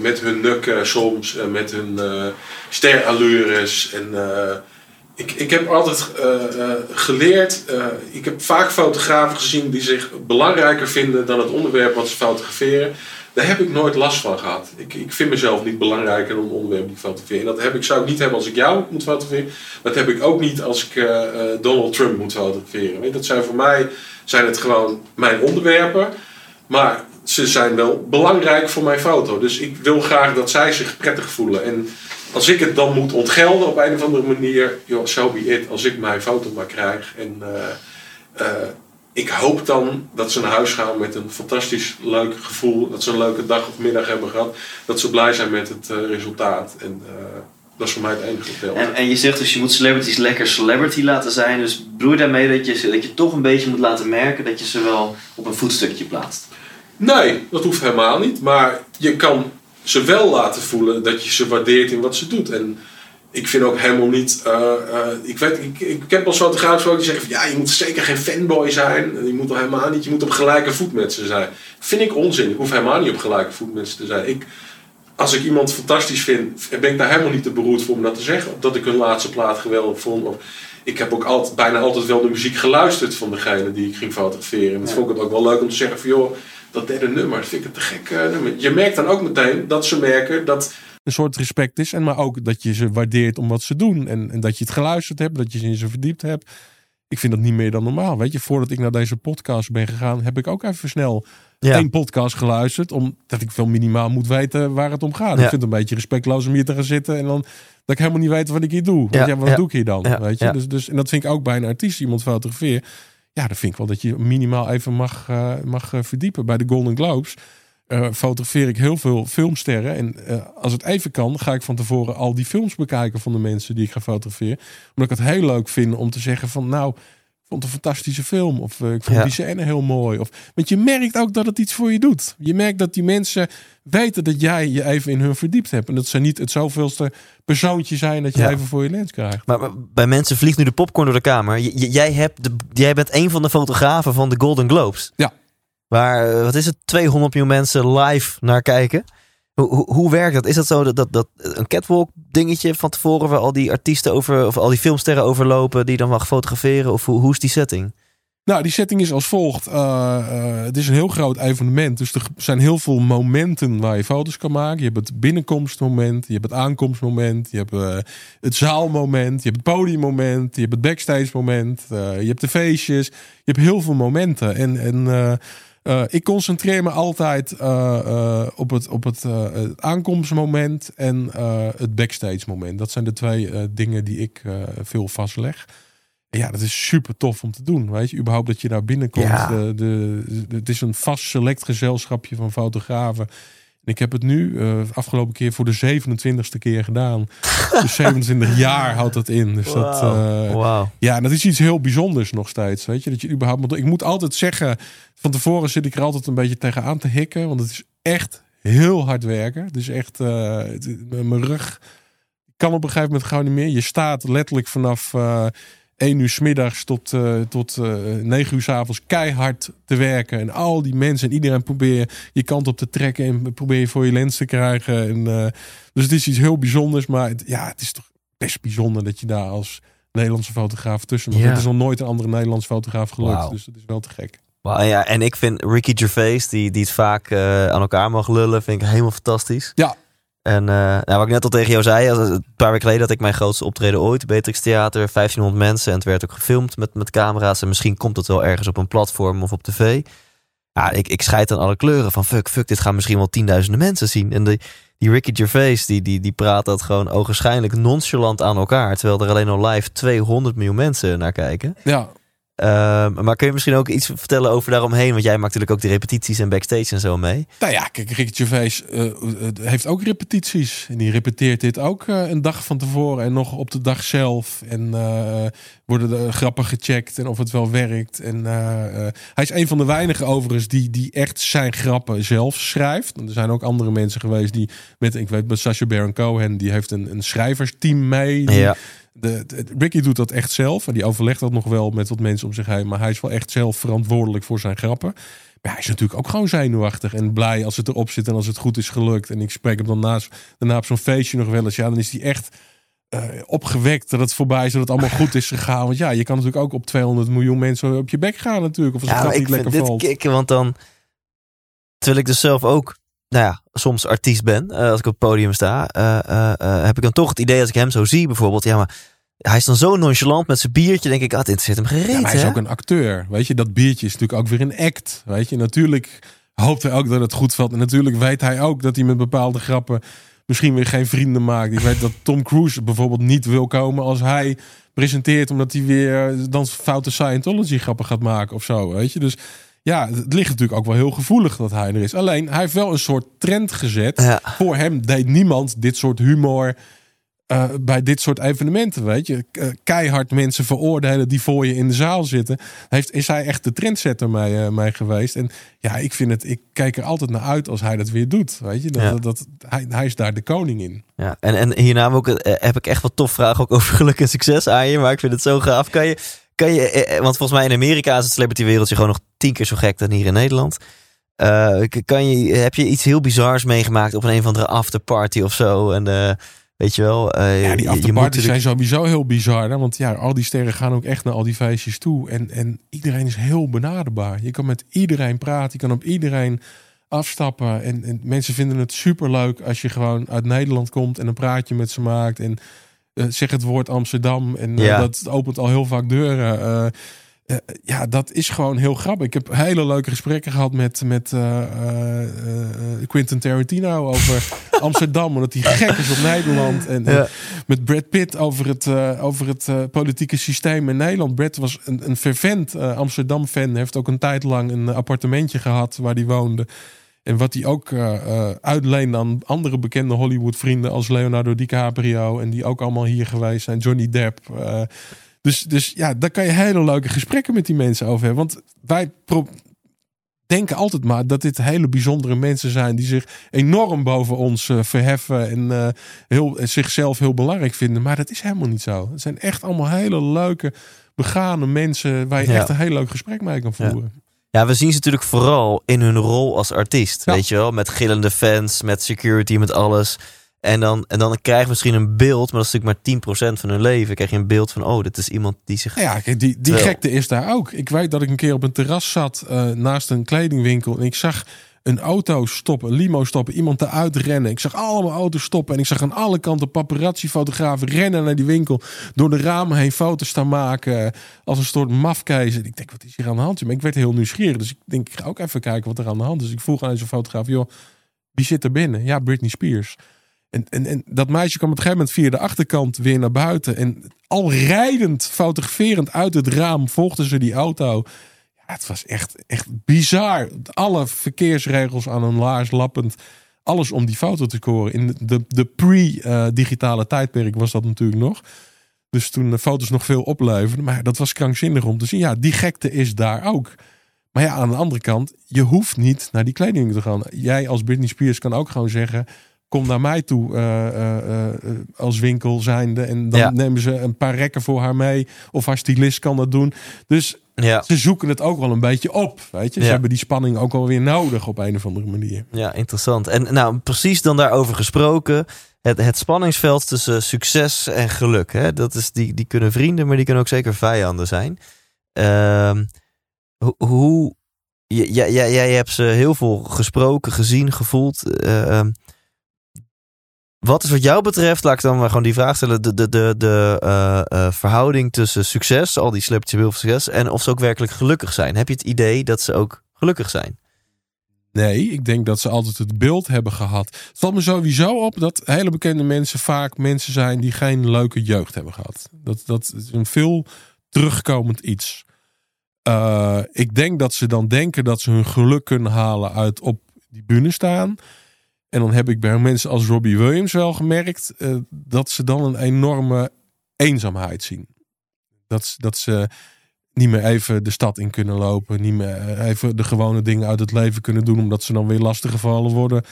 S1: met hun nukken soms, en met hun uh, sterallures. En uh, ik, ik heb altijd geleerd, ik heb vaak fotografen gezien die zich belangrijker vinden dan het onderwerp wat ze fotograferen. Daar heb ik nooit last van gehad. Ik, ik vind mezelf niet belangrijker dan het onderwerp die ik fotografeer. En dat heb ik, zou ik niet hebben als ik jou moet fotograferen. Dat heb ik ook niet als ik Donald Trump moet fotograferen. Weet, dat zijn voor mij zijn het gewoon mijn onderwerpen. Maar ze zijn wel belangrijk voor mijn foto. Dus ik wil graag dat zij zich prettig voelen. En als ik het dan moet ontgelden op een of andere manier, joh, so be it. Als ik mijn foto maar krijg. En uh, uh, ik hoop dan dat ze naar huis gaan met een fantastisch leuk gevoel. Dat ze een leuke dag of middag hebben gehad. Dat ze blij zijn met het uh, resultaat. En dat is voor mij het enige telt.
S3: En, en je zegt dus je moet celebrities lekker celebrity laten zijn. Dus bedoel je daarmee dat je, dat je toch een beetje moet laten merken dat je ze wel op een voetstukje plaatst?
S1: Nee, dat hoeft helemaal niet. Maar je kan ze wel laten voelen dat je ze waardeert in wat ze doet. En ik vind ook helemaal niet. Uh, uh, ik, weet, ik, ik heb wel fotografen ook die zeggen van ja, je moet zeker geen fanboy zijn. Je moet wel helemaal niet. Je moet op gelijke voet met ze zijn. Vind ik onzin. Ik hoef helemaal niet op gelijke voet met ze te zijn. Ik, als ik iemand fantastisch vind, ben ik daar helemaal niet te beroerd voor om dat te zeggen. Dat ik hun laatste plaat geweldig vond. Of, ik heb ook altijd, bijna altijd wel de muziek geluisterd van degene die ik ging fotograferen. En dat vond ik het ook wel leuk om te zeggen van joh dat derde nummer, dat vind ik het te gek uh, nummer. Je merkt dan ook meteen dat ze merken dat... Een soort respect is. En maar ook dat je ze waardeert om wat ze doen. En, en dat je het geluisterd hebt, dat je ze in ze verdiept hebt. Ik vind dat niet meer dan normaal. Weet je, voordat ik naar deze podcast ben gegaan, heb ik ook even snel ja. één podcast geluisterd. Omdat ik wel minimaal moet weten waar het om gaat. Ja. Ik vind het een beetje respectloos om hier te gaan zitten. En dan dat ik helemaal niet weet wat ik hier doe. Ja. wat doe ik hier dan? Weet je? Dus, dus, en dat vind ik ook bij een artiest, iemand fotografeer ja, dan vind ik wel dat je minimaal even mag, uh, mag uh, verdiepen. Bij de Golden Globes uh, fotografeer ik heel veel filmsterren. En als het even kan, ga ik van tevoren al die films bekijken van de mensen die ik ga fotograferen. Omdat ik het heel leuk vind om te zeggen van nou, vond een fantastische film. Of uh, ik vond ja. die scène heel mooi. Of, want je merkt ook dat het iets voor je doet. Je merkt dat die mensen weten dat jij je even in hun verdiept hebt. En dat ze niet het zoveelste persoontje zijn dat je even voor je lens krijgt.
S3: Maar, bij mensen vliegt nu de popcorn door de kamer. jij, hebt de, jij bent een van de fotografen van de Golden Globes.
S1: Ja.
S3: Waar, eh, wat is het, 200 miljoen mensen live naar kijken. Hoe, hoe, werkt dat? Is dat zo dat, dat, een catwalk dingetje van tevoren waar al die artiesten over of al die filmsterren overlopen die dan mag fotograferen? Of hoe, hoe is die setting?
S1: Nou, die setting is als volgt. Uh, uh, het is een heel groot evenement. Dus er zijn heel veel momenten waar je foto's kan maken. Je hebt het binnenkomstmoment, je hebt het aankomstmoment, je hebt het zaalmoment, je hebt het podiummoment, je hebt het backstage moment, je hebt de feestjes. Je hebt heel veel momenten. En, en uh, ik concentreer me altijd uh, uh, op het, op het, aankomstmoment en het backstage moment. Dat zijn de twee dingen die ik veel vastleg. En ja, dat is super tof om te doen. Weet je, überhaupt dat je daar binnenkomt. Ja. De, de, het is een vast select gezelschapje van fotografen. Ik heb het nu uh, afgelopen keer voor de 27ste keer gedaan. dus 27 jaar houdt dat in. Dus wow. dat, uh,
S3: wow.
S1: Ja, dat is iets heel bijzonders nog steeds. Weet je, dat je überhaupt. Ik moet altijd zeggen, van tevoren zit ik er altijd een beetje tegenaan te hikken. Want het is echt heel hard werken. Dus echt, uh, mijn rug kan op een gegeven moment gewoon niet meer. Je staat letterlijk vanaf 1 uur s middags tot, uh, tot uh, eh, 9 uur s avonds keihard te werken. En al die mensen en iedereen probeer je, kant op te trekken en probeer je voor je lens te krijgen. En, uh, dus het is iets heel bijzonders. Maar het, ja, het is toch best bijzonder dat je daar als Nederlandse fotograaf tussen. Want ja. het is nog nooit een andere Nederlandse fotograaf gelukt. Wow. Dus dat is wel te gek.
S3: Wow, ja, en ik vind Ricky Gervais, die, die het vaak aan elkaar mag lullen, vind ik helemaal fantastisch.
S1: Ja,
S3: en uh, wat ik net al tegen jou zei, een paar weken geleden had ik mijn grootste optreden ooit. Beatrix Theater, 1500 mensen. En het werd ook gefilmd met, met camera's. En misschien komt het wel ergens op een platform of op tv. Ja, ik, ik scheid aan alle kleuren van fuck, fuck, dit gaan misschien wel tienduizenden mensen zien. En die, die Ricky Gervais, die, die, die praat dat gewoon ogenschijnlijk nonchalant aan elkaar. Terwijl er alleen al live 200 miljoen mensen naar kijken.
S1: Ja,
S3: maar kun je misschien ook iets vertellen over daaromheen? Want jij maakt natuurlijk ook die repetities en backstage en zo mee.
S1: Nou ja, kijk, Rick Gervais uh, heeft ook repetities. En die repeteert dit ook uh, een dag van tevoren en nog op de dag zelf. En worden de grappen gecheckt en of het wel werkt. En hij is een van de weinigen overigens die, die echt zijn grappen zelf schrijft. er zijn ook andere mensen geweest die met, ik weet met Sacha Baron Cohen, die heeft een, een schrijversteam mee. Die,
S3: ja
S1: De, de- Ricky doet dat echt zelf. En die overlegt dat nog wel met wat mensen om zich heen. Maar hij is wel echt zelf verantwoordelijk voor zijn grappen. Maar hij is natuurlijk ook gewoon zenuwachtig en blij als het erop zit en als het goed is gelukt. En ik spreek hem dan naast, daarna op zo'n feestje nog wel eens. Ja, dan is hij echt eh, opgewekt dat het voorbij is, dat het allemaal goed is gegaan. Want ja, je kan natuurlijk ook op 200 miljoen mensen op je bek gaan natuurlijk. Of als
S3: Ja, maar
S1: niet
S3: ik vind
S1: lekker
S3: dit
S1: valt.
S3: kicken, want dan... Terwijl ik dus zelf ook, nou ja, soms artiest ben, eh, als ik op het podium sta, eh, eh, heb ik dan toch het idee als ik hem zo zie bijvoorbeeld, ja, maar hij is dan zo nonchalant met zijn biertje, denk ik, ah, het interesseert hem gereed,
S1: Ja, hij is
S3: hè?
S1: ook een acteur. Weet je, dat biertje is natuurlijk ook weer een act. Weet je, natuurlijk hoopt hij ook dat het goed valt. En natuurlijk weet hij ook dat hij met bepaalde grappen misschien weer geen vrienden maakt. Ik weet dat Tom Cruise bijvoorbeeld niet wil komen als hij presenteert, omdat hij weer dan foute Scientology grappen gaat maken of zo. Weet je, dus ja, het ligt natuurlijk ook wel heel gevoelig dat hij er is. Alleen hij heeft wel een soort trend gezet.
S3: Ja.
S1: Voor hem deed niemand dit soort humor. eh, bij dit soort evenementen, weet je, eh, keihard mensen veroordelen die voor je in de zaal zitten. Heeft, is hij echt de trendsetter mij, eh, mij geweest? En ja, ik vind het, ik kijk er altijd naar uit als hij dat weer doet. Weet je, dat,
S3: Ja.
S1: dat, dat- hij, hij is daar de koning in.
S3: Ja, en, en hierna ook, heb ik echt wat tof vragen ook over geluk en succes aan je. Maar ik vind het zo gaaf. Kan je, kan je eh, eh, want volgens mij in Amerika is het celebrity wereldje gewoon nog tien keer zo gek dan hier in Nederland. Eh, kan je, heb je iets heel bizars meegemaakt op een, een of andere afterparty of zo? En weet je wel.
S1: Ja, die afterparties zijn sowieso heel bizar. Hè? Want ja, al die sterren gaan ook echt naar al die feestjes toe. En, en iedereen is heel benaderbaar. Je kan met iedereen praten. Je kan op iedereen afstappen. En, en mensen vinden het superleuk als je gewoon uit Nederland komt en een praatje met ze maakt. En eh, zeg het woord Amsterdam. En eh,
S3: Ja.
S1: dat opent al heel vaak deuren. Eh, ja, dat is gewoon heel grappig. Ik heb hele leuke gesprekken gehad met, met Quentin Tarantino over Amsterdam. Omdat hij gek is op Nederland. En,
S3: Ja.
S1: met Brad Pitt over het, over het politieke systeem in Nederland. Brad was een, een fervent Amsterdam-fan. Heeft ook een tijd lang een appartementje gehad waar hij woonde. En wat hij ook eh eh, uitleende aan andere bekende Hollywood-vrienden als Leonardo DiCaprio. En die ook allemaal hier geweest zijn. Johnny Depp. eh. dus, dus ja, daar kan je hele leuke gesprekken met die mensen over hebben. Want wij denken altijd maar dat dit hele bijzondere mensen zijn die zich enorm boven ons verheffen en heel, zichzelf heel belangrijk vinden. Maar dat is helemaal niet zo. Het zijn echt allemaal hele leuke, begane mensen waar je
S3: Ja.
S1: echt een heel leuk gesprek mee kan voeren.
S3: Ja, we zien ze natuurlijk vooral in hun rol als artiest.
S1: Ja.
S3: Weet je wel, met gillende fans, met security, met alles. En dan, en dan krijg je misschien een beeld, maar dat is natuurlijk maar 10% van hun leven. Krijg je een beeld van, oh, dit is iemand die zich...
S1: Ja, kijk, die, die gekte is daar ook. Ik weet dat ik een keer op een terras zat eh, naast een kledingwinkel. En ik zag een auto stoppen, limo stoppen, iemand eruit rennen. Ik zag allemaal auto's stoppen. En ik zag aan alle kanten paparazzi-fotografen rennen naar die winkel. Door de ramen heen foto's staan maken. eh, Als een soort mafkees. En ik denk, wat is hier aan de hand? Maar ik werd heel nieuwsgierig. Dus ik denk, ik ga ook even kijken wat er aan de hand is. Ik vroeg aan deze fotograaf, joh, wie zit er binnen? Ja, Britney Spears. En, en, en dat meisje kwam op een gegeven moment via de achterkant weer naar buiten. En al rijdend, fotograferend uit het raam volgden ze die auto. Ja, het was echt, echt bizar. Alle verkeersregels aan hun laars lappend. Alles om die foto te scoren. In de, de pre-digitale tijdperk was dat natuurlijk nog. Dus toen de foto's nog veel opleverden. Maar dat was krankzinnig om te zien. Ja, die gekte is daar ook. Maar ja, aan de andere kant, je hoeft niet naar die kleding te gaan. Jij als Britney Spears kan ook gewoon zeggen: kom naar mij toe eh, eh, eh, als winkel zijnde. En dan
S3: Ja.
S1: nemen ze een paar rekken voor haar mee. Of haar stylist kan dat doen. Dus
S3: Ja,
S1: ze zoeken het ook wel een beetje op. Weet je? Ze
S3: Ja.
S1: hebben die spanning ook wel weer nodig op een of andere manier.
S3: ja, interessant. En nou, precies dan daarover gesproken. Het, het spanningsveld tussen succes en geluk. Hè? Dat is, die, die kunnen vrienden, maar die kunnen ook zeker vijanden zijn. Ho- hoe... Jij, hebt ze heel veel gesproken, gezien, gevoeld. Eh, ehm, wat is wat jou betreft, laat ik dan maar gewoon die vraag stellen, de, de, de, de eh, eh, verhouding tussen succes, al die celebrity wil succes, en of ze ook werkelijk gelukkig zijn. Heb je het idee dat ze ook gelukkig zijn?
S1: Nee, ik denk dat ze altijd het beeld hebben gehad. Het valt me sowieso op dat hele bekende mensen vaak mensen zijn die geen leuke jeugd hebben gehad. Dat, dat is een veel terugkomend iets. Eh, ik denk dat ze dan denken dat ze hun geluk kunnen halen uit op die bühne staan. En dan heb ik bij mensen als Robbie Williams wel gemerkt eh, dat ze dan een enorme eenzaamheid zien. Dat, ze- dat ze niet meer even de stad in kunnen lopen. Niet meer even de gewone dingen uit het leven kunnen doen. Omdat ze dan weer lastiggevallen worden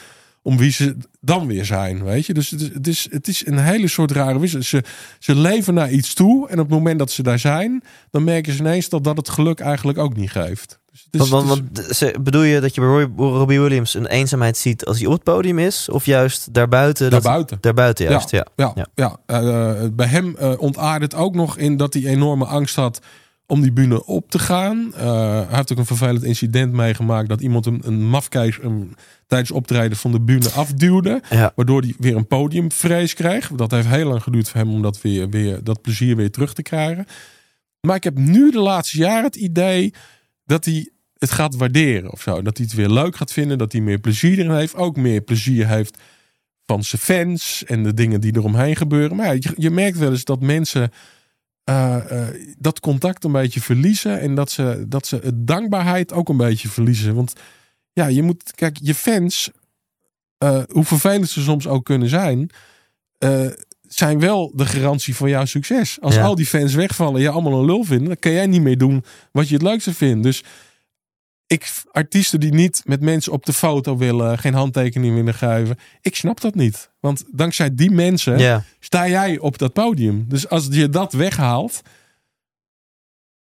S1: om wie ze dan weer zijn, weet je. Dus het is, het is, het is een hele soort rare wissel. Ze, ze leven naar iets toe en op het moment dat ze daar zijn, dan merken ze ineens dat dat het geluk eigenlijk ook niet geeft. Dus het is,
S3: Want, want,
S1: het is-
S3: want ze- bedoel je dat je bij Robbie Williams een eenzaamheid ziet als hij op het podium is? Of juist daarbuiten? dat-
S1: daarbuiten.
S3: Daarbuiten juist, ja.
S1: Ja,
S3: Ja.
S1: ja. Eh, bij hem uh, ontaarde het ook nog in dat hij enorme angst had om die bühne op te gaan. Eh, hij heeft ook een vervelend incident meegemaakt dat iemand een, een mafkeis hem tijdens optreden van de bühne afduwde.
S3: Ja.
S1: Waardoor hij weer een podiumvrees kreeg. Dat heeft heel lang geduurd voor hem om dat, weer, weer, dat plezier weer terug te krijgen. Maar ik heb nu de laatste jaren het idee dat hij het gaat waarderen of zo. Dat hij het weer leuk gaat vinden. Dat hij meer plezier erin heeft. Ook meer plezier heeft van zijn fans en de dingen die eromheen gebeuren. Maar ja, je, je merkt wel eens dat mensen eh, eh, dat contact een beetje verliezen. En dat ze, dat ze het dankbaarheid ook een beetje verliezen. Want ja, je moet, kijk, je fans, eh, hoe vervelend ze soms ook kunnen zijn, zijn wel de garantie van jouw succes. Als
S3: Ja.
S1: al die fans wegvallen en je allemaal een lul vinden, dan kan jij niet meer doen wat je het leukste vindt. Dus ik, artiesten die niet met mensen op de foto willen, geen handtekening willen geven, ik snap dat niet. Want dankzij die mensen sta jij op dat podium. Dus als je dat weghaalt,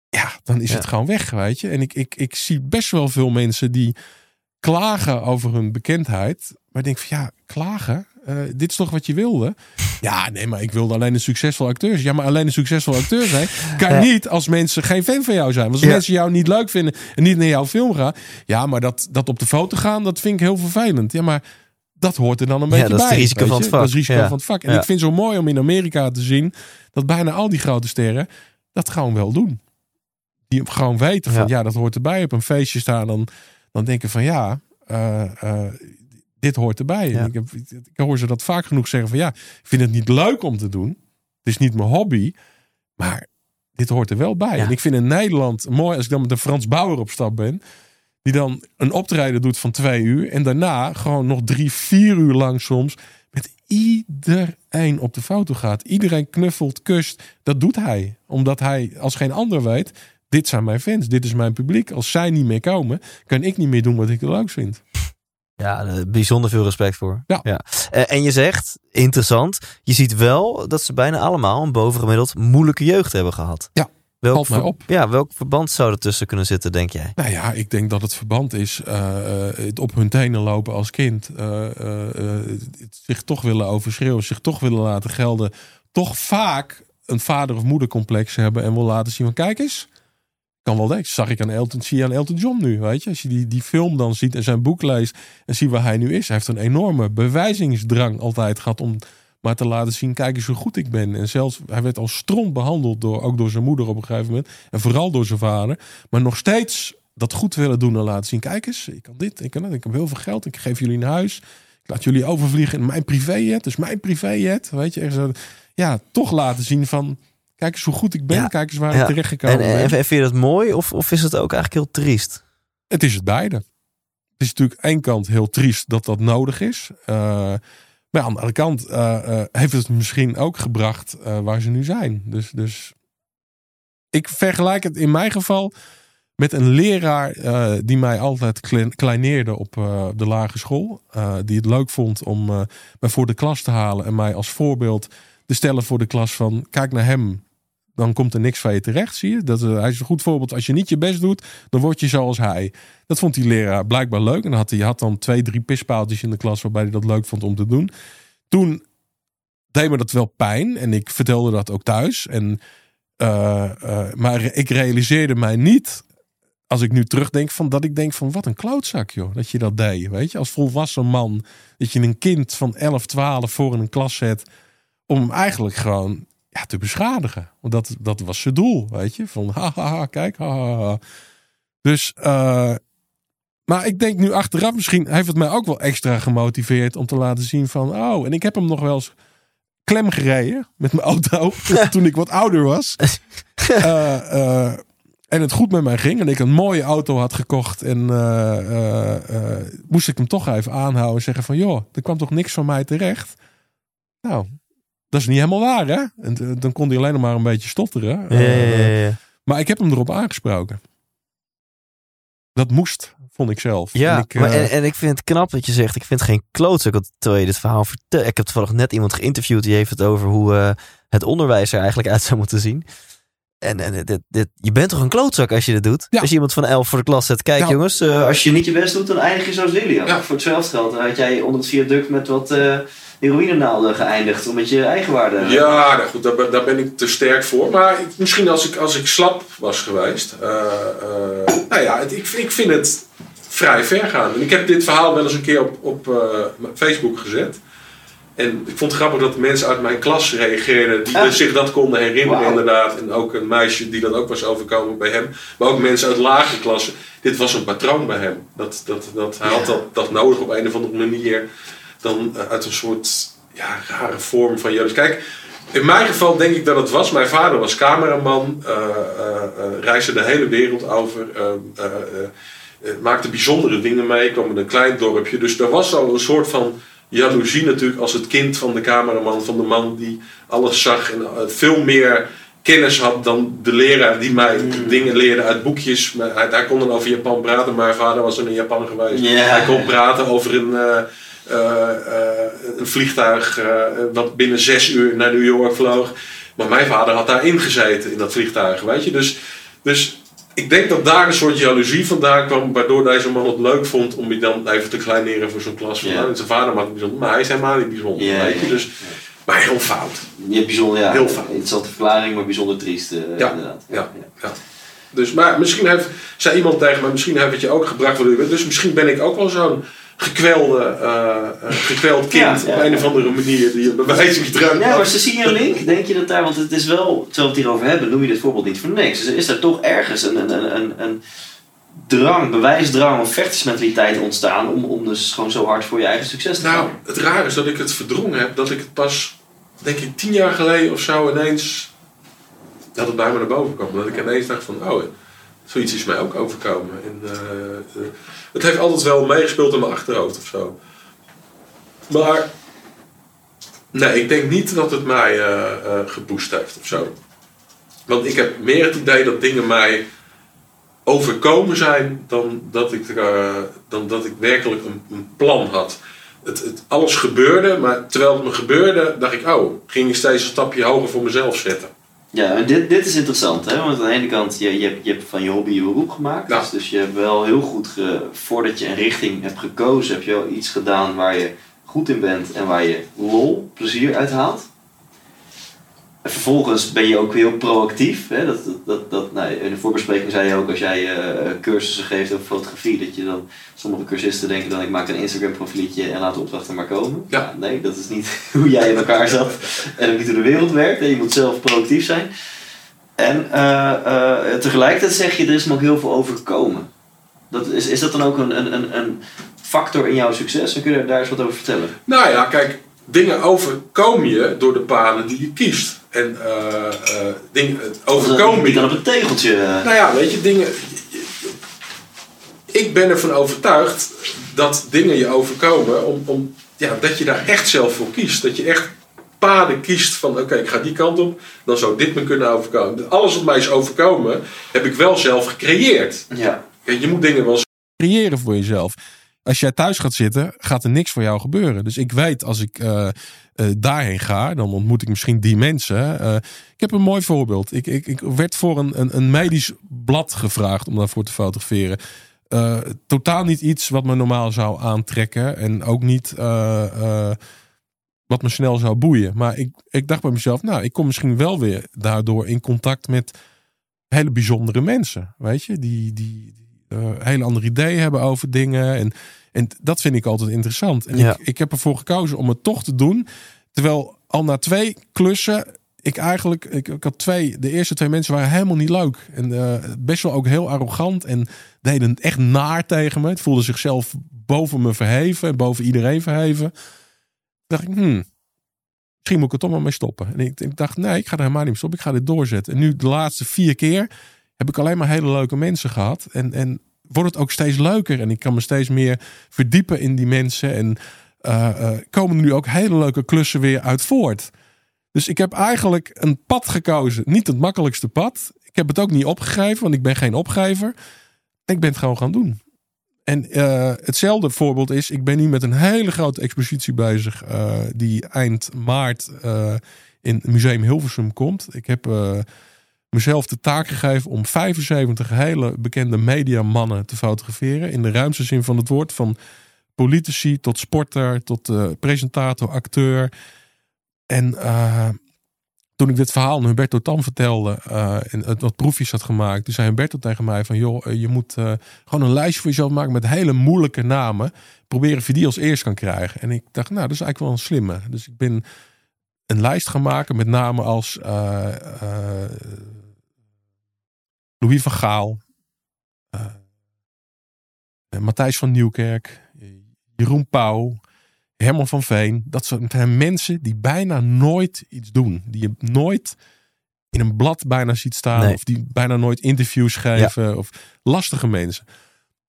S1: ja, dan is
S3: Ja.
S1: het gewoon weg, weet je. En ik, ik, ik zie best wel veel mensen die klagen over hun bekendheid. Maar ik denk van ja, klagen? Eh, dit is toch wat je wilde? Ja, nee, maar ik wilde alleen een succesvol acteur zijn. Ja, maar alleen een succesvol acteur zijn kan
S3: Ja.
S1: niet als mensen geen fan van jou zijn. Want als
S3: Ja.
S1: mensen jou niet leuk vinden en niet naar jouw film gaan. Ja, maar dat, dat op de foto gaan, dat vind ik heel vervelend. Ja, maar dat hoort er dan een beetje
S3: dat is
S1: bij.
S3: het risico van het vak.
S1: Dat is het risico van het vak. En ik vind het zo mooi om in Amerika te zien dat bijna al die grote sterren dat gewoon wel doen. Die gewoon weten van
S3: Ja.
S1: ja, dat hoort erbij. Op een feestje staan, dan, dan denken van ja, eh, eh, dit hoort erbij.
S3: Ja.
S1: En ik, heb, ik hoor ze dat vaak genoeg zeggen van ja, ik vind het niet leuk om te doen. Het is niet mijn hobby, maar dit hoort er wel bij.
S3: Ja.
S1: En ik vind in Nederland mooi als ik dan met een Frans Bauer op stap ben. Die dan een optreden doet van twee uur. En daarna gewoon nog drie, vier uur lang soms. Met iedereen op de foto gaat. Iedereen knuffelt, kust. Dat doet hij. Omdat hij als geen ander weet. Dit zijn mijn fans. Dit is mijn publiek. Als zij niet meer komen. Kan ik niet meer doen wat ik leuk vind.
S3: Ja, bijzonder veel respect voor.
S1: Ja.
S3: Eh, en je zegt, interessant, je ziet wel dat ze bijna allemaal een bovengemiddeld moeilijke jeugd hebben gehad.
S1: Ja,
S3: welk
S1: valt mij
S3: ver-
S1: op.
S3: Ja, welk verband zou er tussen kunnen zitten, denk jij?
S1: Nou ja, ik denk dat het verband is eh, eh, het op hun tenen lopen als kind. het zich toch willen overschreeuwen, zich toch willen laten gelden. Toch vaak een vader- of moedercomplex hebben en wil laten zien van kijk eens. Kan wel denken, zag ik aan Elton, zie je aan Elton John nu, weet je. Als je die, die film dan ziet en zijn boek leest en ziet waar hij nu is. Hij heeft een enorme bewijzingsdrang altijd gehad om maar te laten zien, kijk eens hoe goed ik ben. En zelfs, hij werd als stront behandeld, door, ook door zijn moeder op een gegeven moment. En vooral door zijn vader. Maar nog steeds dat goed willen doen en laten zien. Kijk eens, ik kan dit, ik kan dat, ik heb heel veel geld. Ik geef jullie een huis. Ik laat jullie overvliegen in mijn privéjet. Dus mijn privéjet, weet je. Echt ja, toch laten zien van, kijk eens hoe goed ik ben.
S3: Ja.
S1: Kijk eens waar ik terecht gekomen
S3: En,
S1: ben.
S3: en, en vind je dat mooi of, of is het ook eigenlijk heel triest?
S1: Het is het beide. Het is natuurlijk aan één kant heel triest dat dat nodig is. Eh, maar aan de andere kant eh, eh, heeft het misschien ook gebracht waar ze nu zijn. Dus, dus ik vergelijk het in mijn geval met een leraar die mij altijd klein- kleineerde op de lagere school. Die het leuk vond om mij voor de klas te halen en mij als voorbeeld te stellen voor de klas van kijk naar hem. Dan komt er niks van je terecht, zie je. Dat, eh, hij is een goed voorbeeld. Als je niet je best doet, dan word je zoals hij. Dat vond die leraar blijkbaar leuk. En dan had hij had dan twee, drie pispaaltjes in de klas waarbij hij dat leuk vond om te doen. Toen deed me dat wel pijn. En ik vertelde dat ook thuis. En, eh, eh, maar ik realiseerde mij niet, als ik nu terugdenk, van dat ik denk van wat een klootzak joh. Dat je dat deed, weet je. Als volwassen man. Dat je een kind van 11, 12 voor in een klas zet. Om hem eigenlijk gewoon ja, te beschadigen. Want dat, dat was zijn doel, weet je. Van haha, kijk, haha. Dus, eh, maar ik denk nu achteraf, misschien heeft het mij ook wel extra gemotiveerd om te laten zien van, oh, en ik heb hem nog wel eens klem gereden met mijn auto toen ik wat ouder was. Eh, eh, en het goed met mij ging en ik een mooie auto had gekocht en moest ik hem toch even aanhouden en zeggen van, joh, er kwam toch niks van mij terecht. Nou, dat is niet helemaal waar, hè? En eh, dan kon hij alleen nog maar een beetje stotteren.
S3: Ja, ja,
S1: Eh,
S3: ja, ja.
S1: maar ik heb hem erop aangesproken. Dat moest
S4: vond ik zelf.
S3: Ja,
S4: en ik,
S3: maar
S4: eh,
S3: en, en ik vind het knap dat je zegt, ik vind het geen klootzak. Terwijl je dit verhaal vertelt. Ik heb toevallig net iemand geïnterviewd die heeft het over hoe het onderwijs er eigenlijk uit zou moeten zien. En, en dit, dit, je bent toch een klootzak als je dit doet?
S4: Ja.
S3: Als je iemand van elf voor de klas zet. Kijk
S4: Nou,
S3: jongens, eh, als je niet je best doet, dan eindig je zoals William.
S1: Ja.
S3: Voor hetzelfde geld had jij onder het viaduct met wat eh heroïnenaalden geëindigd. Om met je eigenwaarde...
S1: Ja, nou goed, daar, ben- daar ben ik te sterk voor. Maar ik- misschien als ik, als ik slap was geweest. eh, eh, nou ja, het- ik, ik vind het vrij ver gaan. En ik heb dit verhaal wel eens een keer op, op eh, Facebook gezet. En ik vond het grappig dat mensen uit mijn klas reageerden. Die
S3: Ah.
S1: zich dat konden herinneren inderdaad. En ook een meisje die dat ook was overkomen bij hem. Maar ook mensen uit lagere klassen. Dit was een patroon bij hem. Dat, dat, dat, hij had dat, dat nodig op een of andere manier. Dan eh, uit een soort ja, rare vorm van. Kijk, in mijn geval denk ik dat het was. Mijn vader was cameraman, eh, eh, reisde de hele wereld over, maakte bijzondere dingen mee, kwam in een klein dorpje. Dus er was al een soort van jaloezie natuurlijk als het kind van de cameraman, van de man die alles zag en eh, veel meer kennis had dan de leraar die mij dingen leerde uit boekjes. Maar Hij, hij kon dan over Japan praten, maar mijn vader was in Japan geweest. Hij kon praten over een, eh, eh, een vliegtuig wat binnen zes uur naar New York vloog. Maar mijn vader had daarin gezeten in dat vliegtuig, weet je. Dus, dus ik denk dat daar een soort jaloezie vandaan kwam, waardoor deze man het leuk vond om je dan even te kleineren voor zo'n klas. Van,
S3: Ja.
S1: nou, zijn vader maakt het bijzonder, maar hij is helemaal niet bijzonder,
S3: Ja,
S1: weet je.
S3: ja,
S1: Dus, maar heel fout.
S3: Hebt bijzonder, ja,
S1: Heel fout.
S3: interessante verklaring, maar bijzonder triest eh,
S1: Ja,
S3: inderdaad.
S1: ja, ja. Dus, maar misschien heeft, zei iemand tegen me, misschien heeft het je ook gebracht je bent. Dus misschien ben ik ook wel zo'n gekwelde, eh, gekweld kind
S3: Ja, ja,
S1: op een of andere manier die een bewijsingsdrang
S3: Ja, maar ze zien je link. Denk je dat daar, want het is wel, terwijl we het hierover hebben, noem je dit voorbeeld niet voor niks. Dus is er toch ergens een, een, een, een, een drang, bewijsdrang of vechtersmentaliteit ontstaan om, om dus gewoon zo hard voor je eigen succes te
S1: Nou,
S3: gaan?
S1: het raar is dat ik het verdrongen heb. Dat ik het pas, denk ik, tien jaar geleden of zo ineens... Dat het bij me naar boven kwam. Dat ik ineens dacht van, oh, zoiets is mij ook overkomen. En, eh, eh, het heeft altijd wel meegespeeld in mijn achterhoofd of zo. Maar... Nee, ik denk niet dat het mij eh geboost heeft of zo. Want ik heb meer het idee dat dingen mij overkomen zijn dan dat ik, dan dat ik werkelijk een, een plan had. Het, het, alles gebeurde, maar terwijl het me gebeurde, dacht ik, oh, ging ik steeds een stapje hoger voor mezelf zetten.
S3: Ja, en dit, dit is interessant, hè? want aan de ene kant, je, je, hebt, je hebt van je hobby je beroep gemaakt.
S1: Ja.
S3: Dus, dus je hebt wel heel goed, ge, voordat je een richting hebt gekozen, heb je wel iets gedaan waar je goed in bent en waar je lol, plezier uit haalt. En vervolgens ben je ook heel proactief. Hè? Dat, dat, dat, dat, nou, in de voorbespreking zei je ook, als jij eh, cursussen geeft over fotografie, dat je dan, sommige cursisten denken dan, ik maak een Instagram profieletje en laat de opdrachten maar komen.
S1: Ja.
S3: nee, dat is niet hoe jij in elkaar zat en ook niet hoe de wereld werkt. hè. Je moet zelf proactief zijn. En eh, eh, tegelijkertijd zeg je, er is me ook heel veel overkomen. Dat is, is dat dan ook een, een, een, een factor in jouw succes? Dan kun je daar eens wat over vertellen.
S1: Nou ja, kijk, dingen overkomen je door de paden die je kiest. En eh, eh, dingen het overkomen je.
S3: dan op een tegeltje. eh,
S1: Nou ja, weet je, dingen. Ik ben ervan overtuigd dat dingen je overkomen, om, om, ja, dat je daar echt zelf voor kiest. Dat je echt paden kiest van, oké, ik ga die kant op, dan zou dit me kunnen overkomen. Alles wat mij is overkomen, heb ik wel zelf gecreëerd.
S3: ja.
S1: Je moet dingen wel
S4: creëren voor jezelf. Als jij thuis gaat zitten, gaat er niks voor jou gebeuren. Dus ik weet, als ik eh, eh, daarheen ga, dan ontmoet ik misschien die mensen. Eh, ik heb een mooi voorbeeld. Ik, ik, ik werd voor een, een, een medisch blad gevraagd om daarvoor te fotograferen. Totaal niet iets wat me normaal zou aantrekken. En ook niet wat me snel zou boeien. Maar ik, ik dacht bij mezelf, nou, ik kom misschien wel weer daardoor in contact met hele bijzondere mensen. Weet je, die, die, hele andere ideeën hebben over dingen. En, en dat vind ik altijd interessant. En
S3: Ja.
S4: ik, ik heb ervoor gekozen om het toch te doen. Terwijl al na twee klussen ik eigenlijk, ik, ik had twee, de eerste twee mensen waren helemaal niet leuk. En eh, best wel ook heel arrogant en deden echt naar tegen me. Het voelde zichzelf boven me verheven en boven iedereen verheven. Toen dacht ik, hmm, misschien moet ik er toch maar mee stoppen. En ik, ik dacht, nee, ik ga er helemaal niet mee stoppen. Ik ga dit doorzetten. En nu de laatste vier keer heb ik alleen maar hele leuke mensen gehad. En, en wordt het ook steeds leuker. En ik kan me steeds meer verdiepen in die mensen. En eh, eh, komen er nu ook hele leuke klussen weer uit voort. Dus ik heb eigenlijk een pad gekozen. Niet het makkelijkste pad. Ik heb het ook niet opgegeven, want ik ben geen opgever. Ik ben het gewoon gaan doen.
S1: En eh, hetzelfde voorbeeld is, ik ben nu met een hele grote expositie bezig, eh, die eind maart eh, in Museum Hilversum komt. Ik heb mezelf de taak gegeven om 75 hele bekende mediamannen te fotograferen. In de ruimste zin van het woord, van politici tot sporter, tot eh, presentator, acteur. En eh, toen ik dit verhaal aan Humberto Tan vertelde eh, en het wat proefjes had gemaakt, toen zei Humberto tegen mij van joh, je moet gewoon een lijstje voor jezelf maken met hele moeilijke namen. Proberen of je die als eerst kan krijgen. En ik dacht, nou, dat is eigenlijk wel een slimme. Dus ik ben een lijst gaan maken met namen als Louis van Gaal, eh, Matthijs van Nieuwkerk, Jeroen Pauw, Herman van Veen. Dat zijn mensen die bijna nooit iets doen. Die je nooit in een blad bijna ziet staan.
S3: Nee.
S1: Of die bijna nooit interviews geven. Of lastige mensen.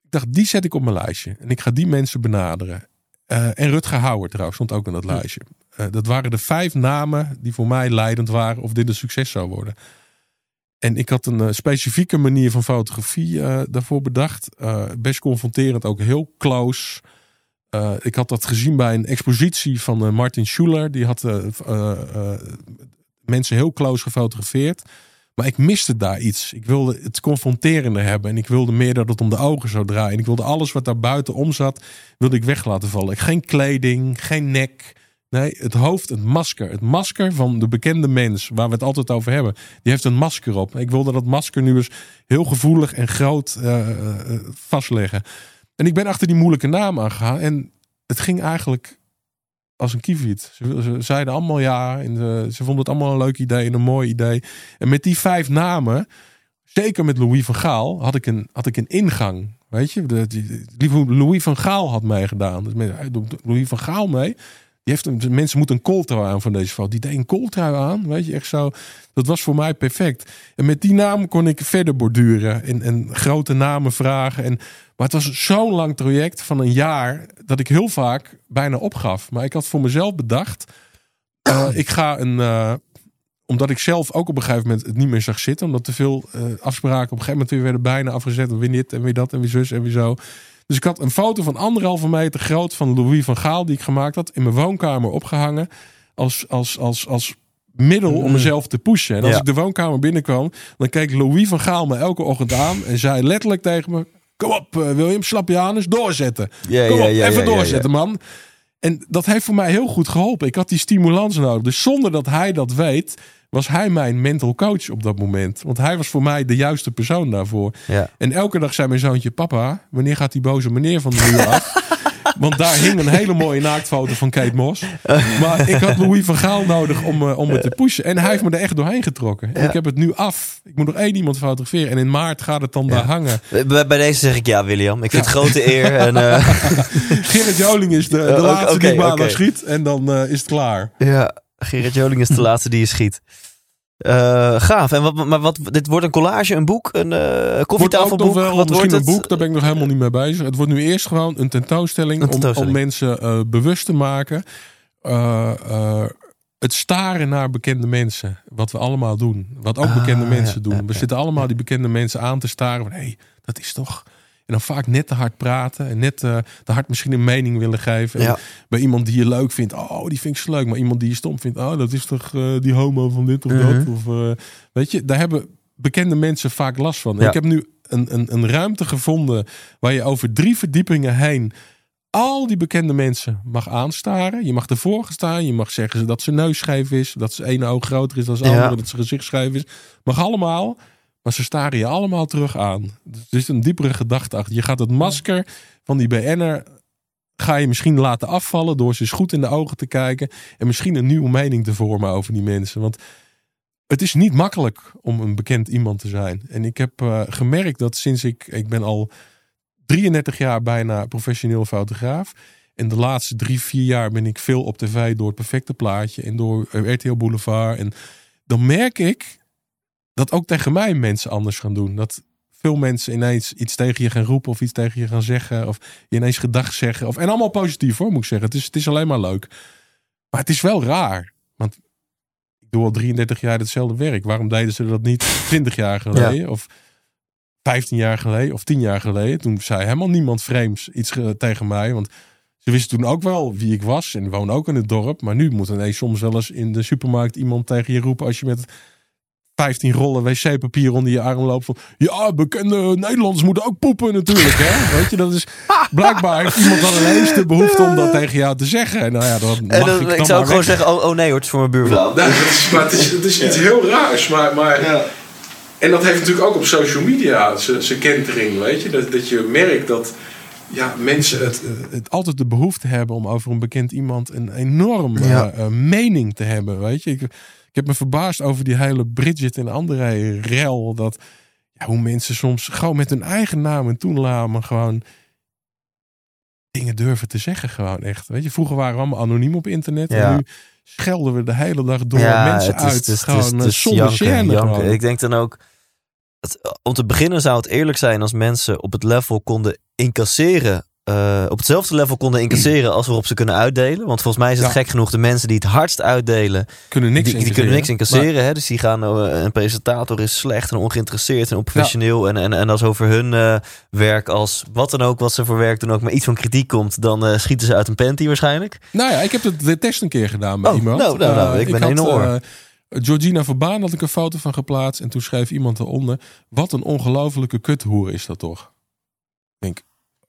S1: Ik dacht, die zet ik op mijn lijstje. En ik ga die mensen benaderen. Eh, en Rutger Hauer trouwens stond ook in dat lijstje. Eh, dat waren de vijf namen die voor mij leidend waren of dit een succes zou worden. En ik had een eh, specifieke manier van fotografie eh, daarvoor bedacht. Eh, best confronterend, ook heel close. Ik had dat gezien bij een expositie van Martin Schuler. Die had mensen heel close gefotografeerd. Maar ik miste daar iets. Ik wilde het confronterende hebben. En ik wilde meer dat het om de ogen zou draaien. En ik wilde alles wat daar buiten om zat, wilde ik weg laten vallen. Geen kleding, geen nek. Nee, het hoofd, het masker. Het masker van de bekende mens, waar we het altijd over hebben. Die heeft een masker op. Ik wilde dat masker nu eens heel gevoelig en groot eh, eh, vastleggen. En ik ben achter die moeilijke naam aangegaan. En het ging eigenlijk als een kieviet. Ze, ze zeiden allemaal ja. En ze, vonden het allemaal een leuk idee en een mooi idee. En met die vijf namen, zeker met Louis van Gaal, had ik een, had ik een ingang. Weet je, de, Louis van Gaal had meegedaan. Dus Louis van Gaal mee. Die heeft een, mensen moeten een kooltrui aan van deze foto. Die deed een kooltrui aan, weet je, echt zo. Dat was voor mij perfect. En met die naam kon ik verder borduren en, en grote namen vragen. En, maar het was zo'n lang traject van een jaar dat ik heel vaak bijna opgaf. Maar ik had voor mezelf bedacht, eh, ik ga een, eh, omdat ik zelf ook op een gegeven moment het niet meer zag zitten, omdat te veel eh, afspraken op een gegeven moment weer werden bijna afgezet. En weer dit en weer dat en weer zus en weer zo. Dus ik had een foto van anderhalve meter groot van Louis van Gaal die ik gemaakt had in mijn woonkamer opgehangen als, als, als, als middel om mezelf te pushen. En als
S3: Ja.
S1: ik de woonkamer binnenkwam, dan keek Louis van Gaal me elke ochtend aan en zei letterlijk tegen me: Kom op, eh, William, slap je aan eens doorzetten.
S3: Ja,
S1: Kom
S3: ja,
S1: op, even doorzetten, man. En dat heeft voor mij heel goed geholpen. Ik had die stimulans nodig. Dus zonder dat hij dat weet, was hij mijn mental coach op dat moment. Want hij was voor mij de juiste persoon daarvoor.
S3: Ja.
S1: En elke dag zei mijn zoontje: Papa, wanneer gaat die boze meneer van de muur af? Want daar hing een hele mooie naaktfoto van Kate Moss. Maar ik had Louis van Gaal nodig om, eh, om me te pushen. En hij heeft me er echt doorheen getrokken. En ik heb het nu af. Ik moet nog één iemand fotograferen. En in maart gaat het dan daar hangen.
S3: Bij, bij deze zeg ik ja, William. Ik vind het grote eer. En, eh,
S1: Gerrit Joling is de, de laatste die ik maandag
S3: oké.
S1: schiet. En dan eh, is het klaar.
S3: ja, Gerrit Joling is de laatste die je schiet. Eh, gaaf. En wat, maar wat, dit wordt een collage, een boek, een eh
S1: Wordt ook
S3: koffietafelboek?
S1: nog wel
S3: wat
S1: misschien
S3: wordt
S1: een
S3: het?
S1: boek. Daar ben ik nog helemaal niet mee bezig. Het wordt nu eerst gewoon een tentoonstelling.
S3: Een
S1: om-
S3: tentoonstelling.
S1: Om, mensen eh, bewust te maken. eh, eh, het staren naar bekende mensen. Wat we allemaal doen. Wat ook
S3: Ah,
S1: bekende mensen
S3: ja,
S1: doen.
S3: ja,
S1: we
S3: ja.
S1: zitten allemaal die bekende mensen aan te staren. Van, hé, hey, dat is toch... En dan vaak net te hard praten. En net eh, te hard misschien een mening willen geven. En
S3: Ja.
S1: Bij iemand die je leuk vindt. Oh, die vind ik zo leuk. Maar iemand die je stom vindt. Oh, dat is toch eh, die homo van dit of
S3: Mhm.
S1: dat. Of, eh, weet je, daar hebben bekende mensen vaak last van.
S3: Ja.
S1: Ik heb nu een, een, een ruimte gevonden waar je over drie verdiepingen heen al die bekende mensen mag aanstaren. Je mag ervoor gaan staan. Je mag zeggen dat zijn neus scheef is. Dat zijn ene oog groter is dan zijn
S3: Ja.
S1: andere. Dat zijn gezicht scheef is. Mag allemaal. Maar ze staren je allemaal terug aan. Dus er is een diepere gedachte achter. Je gaat het masker van die BN'er ga je misschien laten afvallen door ze eens goed in de ogen te kijken en misschien een nieuwe mening te vormen over die mensen. Want het is niet makkelijk om een bekend iemand te zijn. En ik heb eh, gemerkt dat sinds ik, ik ben al 33 jaar bijna professioneel fotograaf. En de laatste drie, vier jaar ben ik veel op tv door het perfecte plaatje en door eh, RTL Boulevard. En dan merk ik dat ook tegen mij mensen anders gaan doen. Dat veel mensen ineens iets tegen je gaan roepen of iets tegen je gaan zeggen. Of je ineens gedag zeggen. Of, en allemaal positief hoor, moet ik zeggen. Het is, het is alleen maar leuk. Maar het is wel raar. Want ik doe al 33 jaar hetzelfde werk. Waarom deden ze dat niet 20 jaar geleden? Of 15 jaar geleden of 10 jaar geleden. Toen zei helemaal niemand vreemds iets ge- tegen mij. Want ze wisten toen ook wel wie ik was. En woon ook in het dorp. Maar nu moet ineens soms wel eens in de supermarkt iemand tegen je roepen. Als je met 15 rollen wc-papier onder je arm loopt. Van, ja, bekende Nederlanders moeten ook poepen natuurlijk. Hè? Weet je, dat is blijkbaar heeft iemand dan ineens de behoefte om dat tegen jou te zeggen. En nou ja, dat mag
S3: En dan,
S1: ik,
S3: zou ook gewoon zeggen, oh, oh nee hoor, het is voor mijn buurvrouw.
S5: Nou, dat is, maar het is, het is iets heel raars. Maar, maar, En dat heeft natuurlijk ook op social media zijn kentering, weet je. Dat, dat je merkt dat ja, mensen het...
S1: het, het altijd de behoefte hebben om over een bekend iemand een enorm
S3: Ja.
S1: eh, eh, mening te hebben. Weet je, ik, ik heb me verbaasd over die hele Bridget en André rel. Dat ja, hoe mensen soms gewoon met hun eigen naam en toename gewoon dingen durven te zeggen. Gewoon echt. Weet je, vroeger waren we allemaal anoniem op internet.
S3: Ja.
S1: En nu schelden we de hele dag door
S3: ja,
S1: mensen
S3: het is,
S1: uit.
S3: het is, het
S1: gewoon
S3: is, het
S1: eh,
S3: is
S1: zonder
S3: janken. Ik denk dan ook, het- om te beginnen zou het eerlijk zijn als mensen op het level konden incasseren. Eh, op hetzelfde level konden incasseren als waarop ze kunnen uitdelen. Want volgens mij is het
S1: Ja.
S3: gek genoeg de mensen die het hardst uitdelen,
S1: kunnen niks
S3: die, die kunnen niks incasseren. Hè? Dus die gaan, eh, een presentator is slecht en ongeïnteresseerd en onprofessioneel. En, en, en als over hun eh, werk, als wat dan ook, wat ze voor werk doen, ook maar iets van kritiek komt, dan schieten ze uit een panty waarschijnlijk.
S1: Nou ja, ik heb de, de test een keer gedaan bij
S3: Oh,
S1: iemand.
S3: nou, nou, nou, ik ben oor.
S1: eh, Georgina Verbaan had ik een foto van geplaatst. En toen schreef iemand eronder. Wat een ongelofelijke kuthoer is dat toch? Ik denk,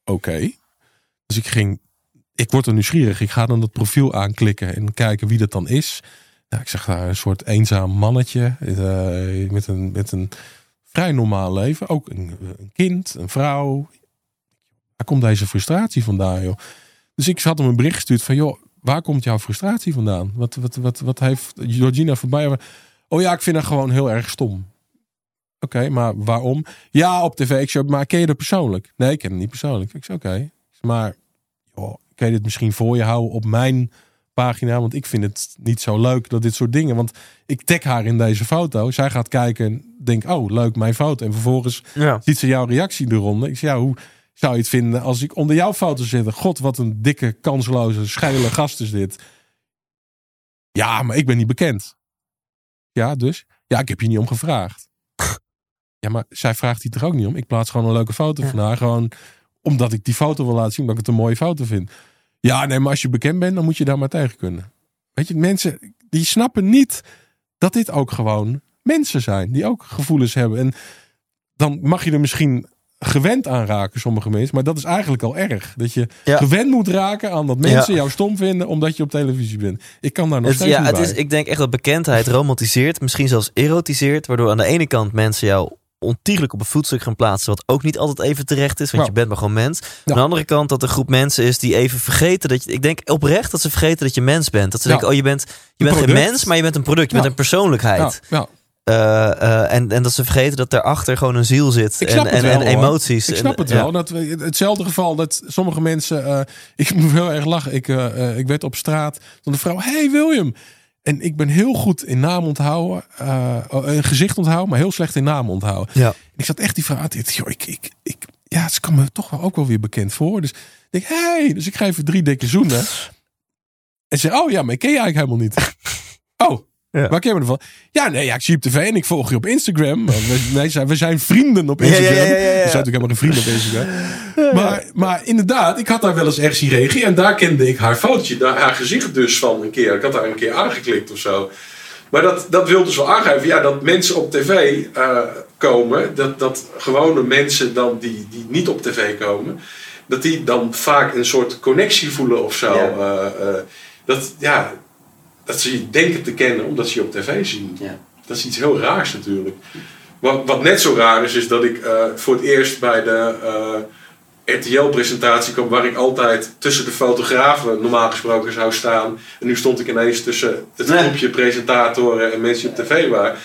S1: oké. Dus ik ging... Ik word er nieuwsgierig. Ik ga dan dat profiel aanklikken en kijken wie dat dan is. Nou, ik zag daar een soort eenzaam mannetje. eh, met, een, met een vrij normaal leven. Ook een, een kind, een vrouw. Waar komt deze frustratie vandaan, joh? Dus ik had hem een bericht gestuurd van, joh, waar komt jouw frustratie vandaan? Wat, wat, wat, wat heeft Georgina voorbij? Oh ja, ik vind haar gewoon heel erg stom. Oké, maar waarom? Ja, op tv. Ik zei, maar ken je dat persoonlijk? Nee, ik ken het niet persoonlijk. Ik zei, oké. Maar joh, kan je dit misschien voor je houden op mijn pagina? Want ik vind het niet zo leuk dat dit soort dingen... Want ik tag haar in deze foto. Zij gaat kijken en denkt, oh, leuk, mijn foto. En vervolgens
S3: Ja.
S1: ziet ze jouw reactie eronder. Ik zeg, ja, hoe zou je het vinden als ik onder jouw foto zit? God, wat een dikke, kansloze, scheile gast is dit. Ja, maar ik ben niet bekend. Ja, dus? Ja, ik heb je niet om gevraagd. Ja, maar zij vraagt hier toch ook niet om? Ik plaats gewoon een leuke foto
S3: Ja.
S1: van haar. Gewoon omdat ik die foto wil laten zien, omdat ik het een mooie foto vind. Ja, nee, maar als je bekend bent, dan moet je daar maar tegen kunnen. Weet je, mensen die snappen niet dat dit ook gewoon mensen zijn. Die ook gevoelens hebben. En dan mag je er misschien gewend aan raken, sommige mensen. Maar dat is eigenlijk al erg. Dat je
S3: Ja.
S1: gewend moet raken aan dat mensen
S3: Ja.
S1: jou stom vinden omdat je op televisie bent. Ik kan daar nog
S3: Het,
S1: steeds
S3: ja,
S1: niet
S3: het
S1: bij.
S3: is, ik denk echt dat bekendheid romantiseert, misschien zelfs erotiseert, waardoor aan de ene kant mensen jou ontiegelijk op een voetstuk gaan plaatsen, wat ook niet altijd even terecht is, want je bent maar gewoon mens.
S1: Ja.
S3: Aan de andere kant dat er een groep mensen is die even vergeten dat je, ik denk oprecht dat ze vergeten dat je mens bent. Dat ze denken, oh je bent, je bent geen
S1: product.
S3: mens, maar je bent een product, je bent een persoonlijkheid.
S1: ja.
S3: Eh, eh, en, en dat ze vergeten dat daarachter gewoon een ziel zit
S1: Ik
S3: en, en,
S1: wel,
S3: en emoties.
S1: Ik snap
S3: En-
S1: het
S3: ja.
S1: wel. Dat, we- hetzelfde geval dat sommige mensen... eh, ik moet heel erg lachen. Ik, ik werd op straat door een vrouw... Hey William! En ik ben heel goed in naam onthouden. eh een gezicht onthouden, maar heel slecht in naam onthouden.
S3: Ja.
S1: Ik zat echt die te joh, ik, ik, ik, Ja, het kan me toch wel ook wel weer bekend voor. Dus ik denk, hey! Dus ik geef er drie dikke zoenen. En ze oh ja, maar ik ken je eigenlijk helemaal niet. Oh,
S3: Ja.
S1: waar ken je me ervan? Ja, nee, ja, ik zie je op tv en ik volg je op Instagram. We, zijn- we zijn vrienden op
S3: ja,
S1: Instagram.
S3: ja, ja, ja.
S1: We zijn natuurlijk helemaal geen vrienden op Instagram. Maar, maar inderdaad, ik had daar wel eens ergens zien reageren. En daar kende ik haar daar, haar gezicht dus van een keer. Ik had daar een keer aangeklikt of zo. Maar dat, dat wil dus wel aangeven, ja, dat mensen op tv eh, komen, dat, dat gewone mensen dan die, die niet op tv komen, dat die dan vaak een soort connectie voelen of zo. Eh, eh, dat, ja, dat ze je denken te kennen omdat ze je op tv zien.
S3: Ja.
S1: Dat is iets heel raars natuurlijk. Wat, wat net zo raar is, is dat ik eh, voor het eerst bij de eh, RTL-presentatie kwam, waar ik altijd tussen de fotografen normaal gesproken zou staan. En nu stond ik ineens tussen het
S3: Nee.
S1: groepje presentatoren en mensen die op tv waren.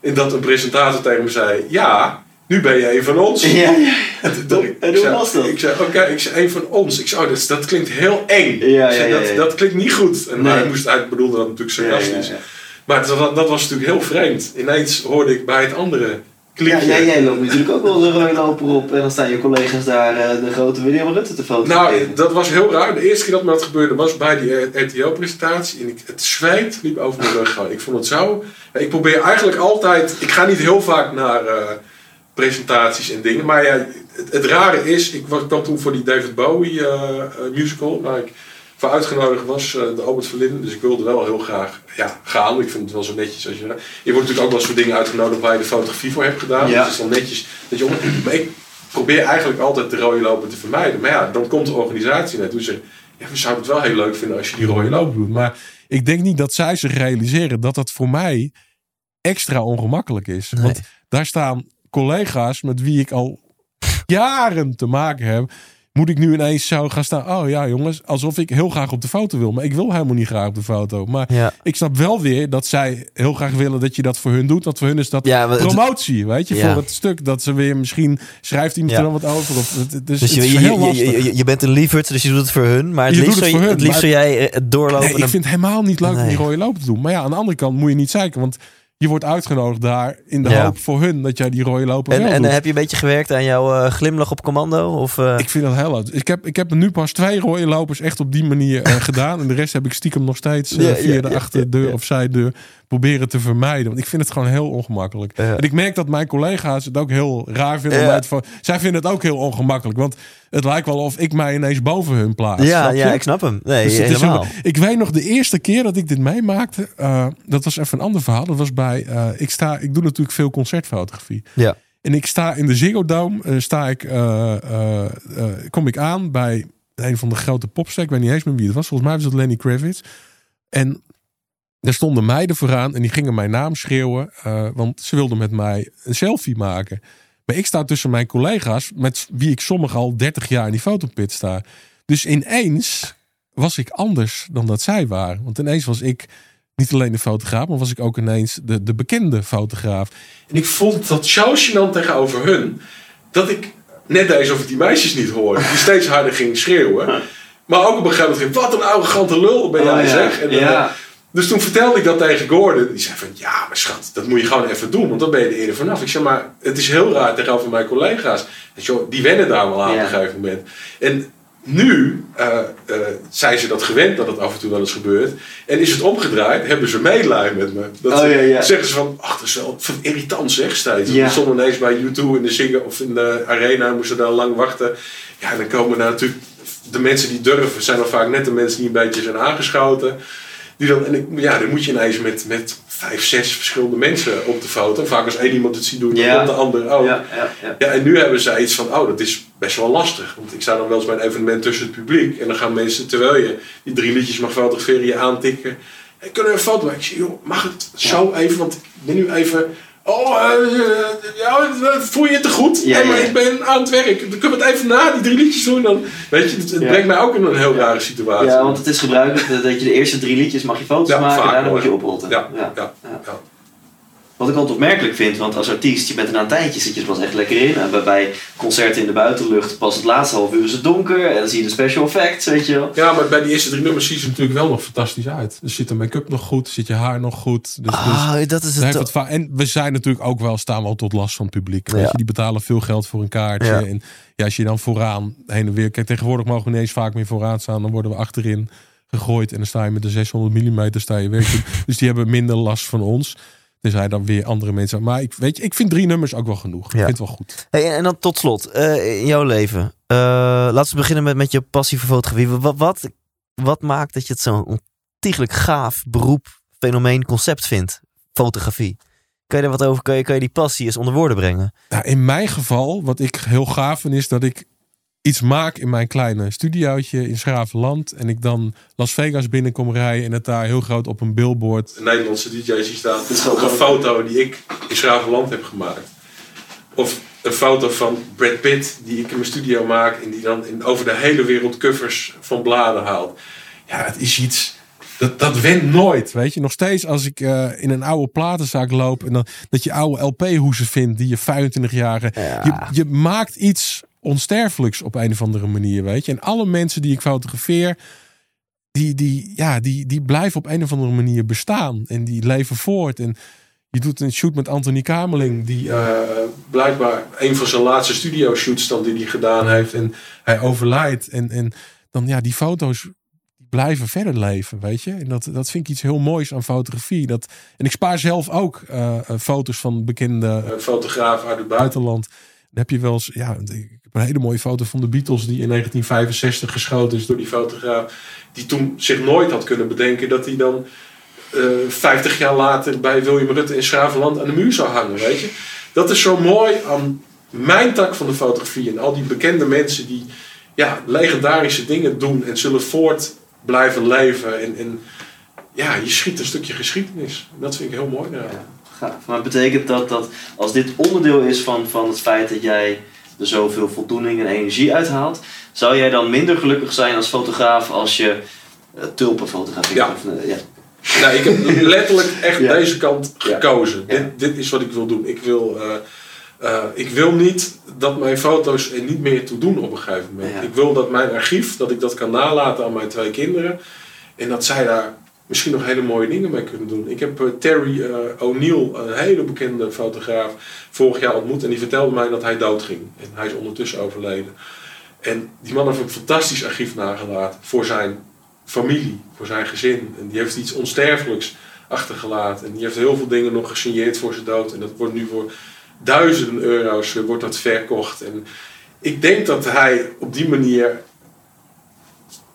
S1: En dat een presentator tegen me zei: Ja, nu ben je een van ons.
S3: Ja, ja.
S1: En toen- ik
S3: En hoe
S1: zei-
S3: was dat?
S1: Ik zei, oké, ik zei, een van ons. Ik zei, oh, dat, dat klinkt heel eng.
S3: Ja,
S1: zei,
S3: ja, ja,
S1: dat,
S3: ja.
S1: dat klinkt niet goed. En
S3: Nee.
S1: hij, moest, hij bedoelde dat natuurlijk sarcastisch.
S3: Ja, ja, ja.
S1: Maar dat, dat was natuurlijk heel vreemd. Ineens hoorde ik bij het andere
S6: Ja,
S1: klikje.
S6: jij, loopt natuurlijk ook wel zo'n rode loper op en dan staan je collega's daar eh, de grote William Rutte te fotograferen.
S1: Nou, dat was heel raar. De eerste keer dat me dat gebeurde was bij die RTO-presentatie. En ik, het zweet liep over mijn rug. Ik vond het zo... Ik probeer eigenlijk altijd... Ik ga niet heel vaak naar eh,
S5: presentaties en dingen. Maar ja, het, het rare is, ik was, kwam toen voor die David Bowie eh, musical, waar ik voor uitgenodigd was, eh, de Albert Verlinde. Dus ik wilde wel heel graag ja, gaan. Ik vind het wel zo netjes als je... Je wordt natuurlijk ook wel voor dingen uitgenodigd waar je de fotografie voor hebt gedaan.
S6: Ja.
S5: Dus het is dan netjes dat je... om- Maar ik probeer eigenlijk altijd de rode loper te vermijden. Maar ja, dan komt de organisatie naartoe zegt... Ja, we zouden het wel heel leuk vinden als je die rode loper doet. Maar
S1: Maar ik denk niet dat zij zich realiseren dat dat voor mij extra ongemakkelijk is.
S3: Nee.
S1: Want daar staan collega's met wie ik al jaren te maken heb. Moet ik nu ineens zo gaan staan? Oh ja, jongens, alsof ik heel graag op de foto wil. Maar ik wil helemaal niet graag op de foto. Maar
S3: Ja.
S1: ik snap wel weer dat zij heel graag willen dat je dat voor hun doet. Want voor hun is dat
S3: Ja, het-
S1: promotie, weet je,
S3: Ja.
S1: voor het stuk. Dat ze weer misschien schrijft iemand er dan wat over. Of, het, het is,
S3: Dus
S1: het
S3: je, je, je, je, bent een lieverd, dus je doet het voor hun. Maar het
S1: Je
S3: liefst,
S1: het hun,
S3: het liefst zou jij eh, het doorlopen.
S1: Nee, ik vind het helemaal niet leuk om die rode loper te doen. Maar ja, aan de andere kant moet je niet zeiken. Want je wordt uitgenodigd daar in de
S3: Ja.
S1: hoop voor hun dat jij die rode loper
S3: en, en
S1: doet.
S3: heb je een beetje gewerkt aan jouw eh, glimlach op commando? Of, eh,
S1: Ik vind dat heel leuk. Ik heb, ik heb er nu pas twee rode lopers echt op die manier eh, gedaan. En de rest heb ik stiekem nog steeds
S3: Ja,
S1: via
S3: ja,
S1: de achterdeur of zijdeur proberen te vermijden. Want ik vind het gewoon heel ongemakkelijk.
S3: Ja.
S1: En ik merk dat mijn collega's het ook heel raar vinden.
S3: Ja.
S1: vo- Zij vinden het ook heel ongemakkelijk. Want het lijkt wel of ik mij ineens boven hun plaats.
S3: ja, ja, ik snap hem. Nee,
S1: Dus is ik weet nog de eerste keer dat ik dit meemaakte. eh, dat was even een ander verhaal. Dat was bij. eh, ik, sta, ik doe natuurlijk veel concertfotografie.
S3: Ja.
S1: En ik sta in de Ziggo Dome. eh, sta ik, kom ik aan bij een van de grote popstars. Ik weet niet eens meer wie het was. Volgens mij was het Lenny Kravitz. En er stonden meiden vooraan en die gingen mijn naam schreeuwen. eh, want ze wilden met mij een selfie maken. Maar ik sta tussen mijn collega's, met wie ik sommige al 30 jaar in die fotopit sta. Dus ineens was ik anders dan dat zij waren. Want ineens was ik niet alleen de fotograaf, maar was ik ook ineens de, de bekende fotograaf.
S5: En ik vond dat zo gênant tegenover hun. Dat ik net alsof ik die meisjes niet hoorde. Die steeds harder gingen schreeuwen. Maar ook op een gegeven moment ging, wat een arrogante lul ben jij
S6: Oh, ja.
S5: zeg. En, eh,
S6: Ja.
S5: Dus toen vertelde ik dat tegen Gordon. Die zei van, ja maar schat, dat moet je gewoon even doen. Want dan ben je er eerder vanaf. Ik zeg maar, het is heel raar tegenover mijn collega's. Dus, joh, die wennen daar wel aan
S6: Ja.
S5: op een gegeven moment. En nu eh, eh, zijn ze dat gewend dat het af en toe wel eens gebeurt. En is het omgedraaid, hebben ze medelijden met me. Dat
S6: Oh,
S5: ze-
S6: ja, ja.
S5: zeggen ze van, ach, dat is wel van irritant zeg steeds.
S6: Ja.
S5: Stonden ineens bij U2 in de Ziggo of in de Arena, moesten daar lang wachten. Ja, dan komen daar natuurlijk de mensen die durven, zijn dan vaak net de mensen die een beetje zijn aangeschoten. Die dan, en ik, ja, dan moet je ineens met, met vijf, zes verschillende mensen op de foto. Vaak als één iemand het ziet doen, dan
S6: Ja.
S5: komt de ander ook.
S6: Ja, ja, ja.
S5: Ja, en nu hebben zij iets van, oh, dat is best wel lastig. Want ik sta dan wel eens bij een evenement tussen het publiek. En dan gaan mensen, terwijl je die drie liedjes mag fotograferen, je aantikken. Hey, kunnen we een foto maken? Ik zeg, joh, mag het zo even? Want ik ben nu even... Oh, eh, eh, ja, voel je het te goed?
S6: Ja,
S5: maar ik ben aan het werk. Dan kunnen we het even na die drie liedjes doen. Dan, weet je, het, brengt mij ook in een heel rare situatie.
S6: Ja, want het is gebruikelijk dat- je de eerste drie liedjes mag je foto's maken en daarna moet je
S5: ja.
S6: oprotten.
S5: Ja,
S6: Ja. Wat ik altijd opmerkelijk vind, want als artiest, je bent er na een tijdje, zit je er pas echt lekker in. En bij- bij concerten in de buitenlucht, pas het laatste half uur is het donker. En dan zie je de special effects, weet je wel.
S5: Ja, maar bij die eerste drie nummers ziet ze natuurlijk wel nog fantastisch uit. Dus zit de make-up nog goed, zit je haar nog goed. Dus, dus
S3: Ah, dat is het.
S1: en we zijn natuurlijk ook wel, staan wel tot last van het publiek. Weet je, die betalen veel geld voor een kaartje.
S3: Ja.
S1: En ja, als je dan vooraan heen en weer... Kijk, tegenwoordig mogen we niet eens vaak meer vooraan staan. Dan worden we achterin gegooid. En dan sta je met de 600 mm sta je doen. Dus die hebben minder last van ons. Tenzij dan weer andere mensen. Maar ik, weet je, ik vind drie nummers ook wel genoeg. Ik vind het wel goed.
S3: Hey, en dan tot slot, eh, in jouw leven. Eh, laten we beginnen met, met je passie voor fotografie. Wat, wat, wat maakt dat je het zo'n ontiegelijk gaaf beroep, fenomeen, concept vindt? Fotografie. Kan je daar wat over? Kan je, kan je die passie eens onder woorden brengen?
S1: Nou, in mijn geval, wat ik heel gaaf vind, is dat ik iets maak in mijn kleine studiootje in Schravenland. En ik dan Las Vegas binnenkom rijden en het daar heel groot op een billboard.
S5: Een Nederlandse DJ's die staan.
S6: is
S5: Of een foto die ik in Schravenland heb gemaakt. Of een foto van Brad Pitt die ik in mijn studio maak. En die dan in, over de hele wereld covers van bladen haalt. Ja, het is iets... Dat, dat went nooit.
S1: Weet je, nog steeds als ik eh, in een oude platenzaak loop en dan dat je oude LP-hoezen vindt die je 25 jaar.
S3: Ja.
S1: Je, je maakt iets onsterfelijks op een of andere manier, weet je. En alle mensen die ik fotografeer, die, die, ja, die, die blijven op een of andere manier bestaan en die leven voort. En je doet een shoot met Anthony Kamerling, die
S5: eh, blijkbaar een van zijn laatste studio shoots dan die hij gedaan heeft. En
S1: hij overlijdt. En, en dan ja, die foto's
S7: blijven verder leven, weet je. En dat, dat vind ik iets heel moois aan fotografie. Dat, en ik spaar zelf ook uh, foto's van bekende fotografen uit het buitenland. Dan heb je wel eens, ja, ik een hele mooie foto van de Beatles die in 1965 geschoten is door die fotograaf. Die toen zich nooit had kunnen bedenken dat hij dan uh, 50 jaar later bij William Rutte in Schravenland aan de muur zou hangen, weet je. Dat is zo mooi aan mijn tak van de fotografie en al die bekende mensen die ja, legendarische dingen doen en zullen voort blijven leven. En, ja, je schiet een stukje geschiedenis. Dat vind ik heel mooi.
S3: Maar betekent dat dat als dit onderdeel is van, van het feit dat jij er zoveel voldoening en energie uithaalt, zou jij dan minder gelukkig zijn als fotograaf als je uh, tulpen fotografeert?
S1: Ja.
S3: Of, uh, ja.
S1: Nou, ik heb letterlijk echt ja. deze kant gekozen. Ja. Dit, dit is wat ik wil doen. Ik wil, uh, uh, ik wil niet dat mijn foto's er niet meer toe doen op een gegeven moment. Ik wil dat mijn archief, dat ik dat kan nalaten aan mijn twee kinderen. En dat zij daar misschien nog hele mooie dingen mee kunnen doen. Ik heb uh, Terry uh, O'Neill, een hele bekende fotograaf, vorig jaar ontmoet. En die vertelde mij dat hij doodging. En hij is ondertussen overleden. En die man heeft een fantastisch archief nagelaten voor zijn familie, voor zijn gezin. En die heeft iets onsterfelijks achtergelaten. En die heeft heel veel dingen nog gesigneerd voor zijn dood. En dat wordt nu voor duizenden euro's wordt dat verkocht. En ik denk dat hij op die manier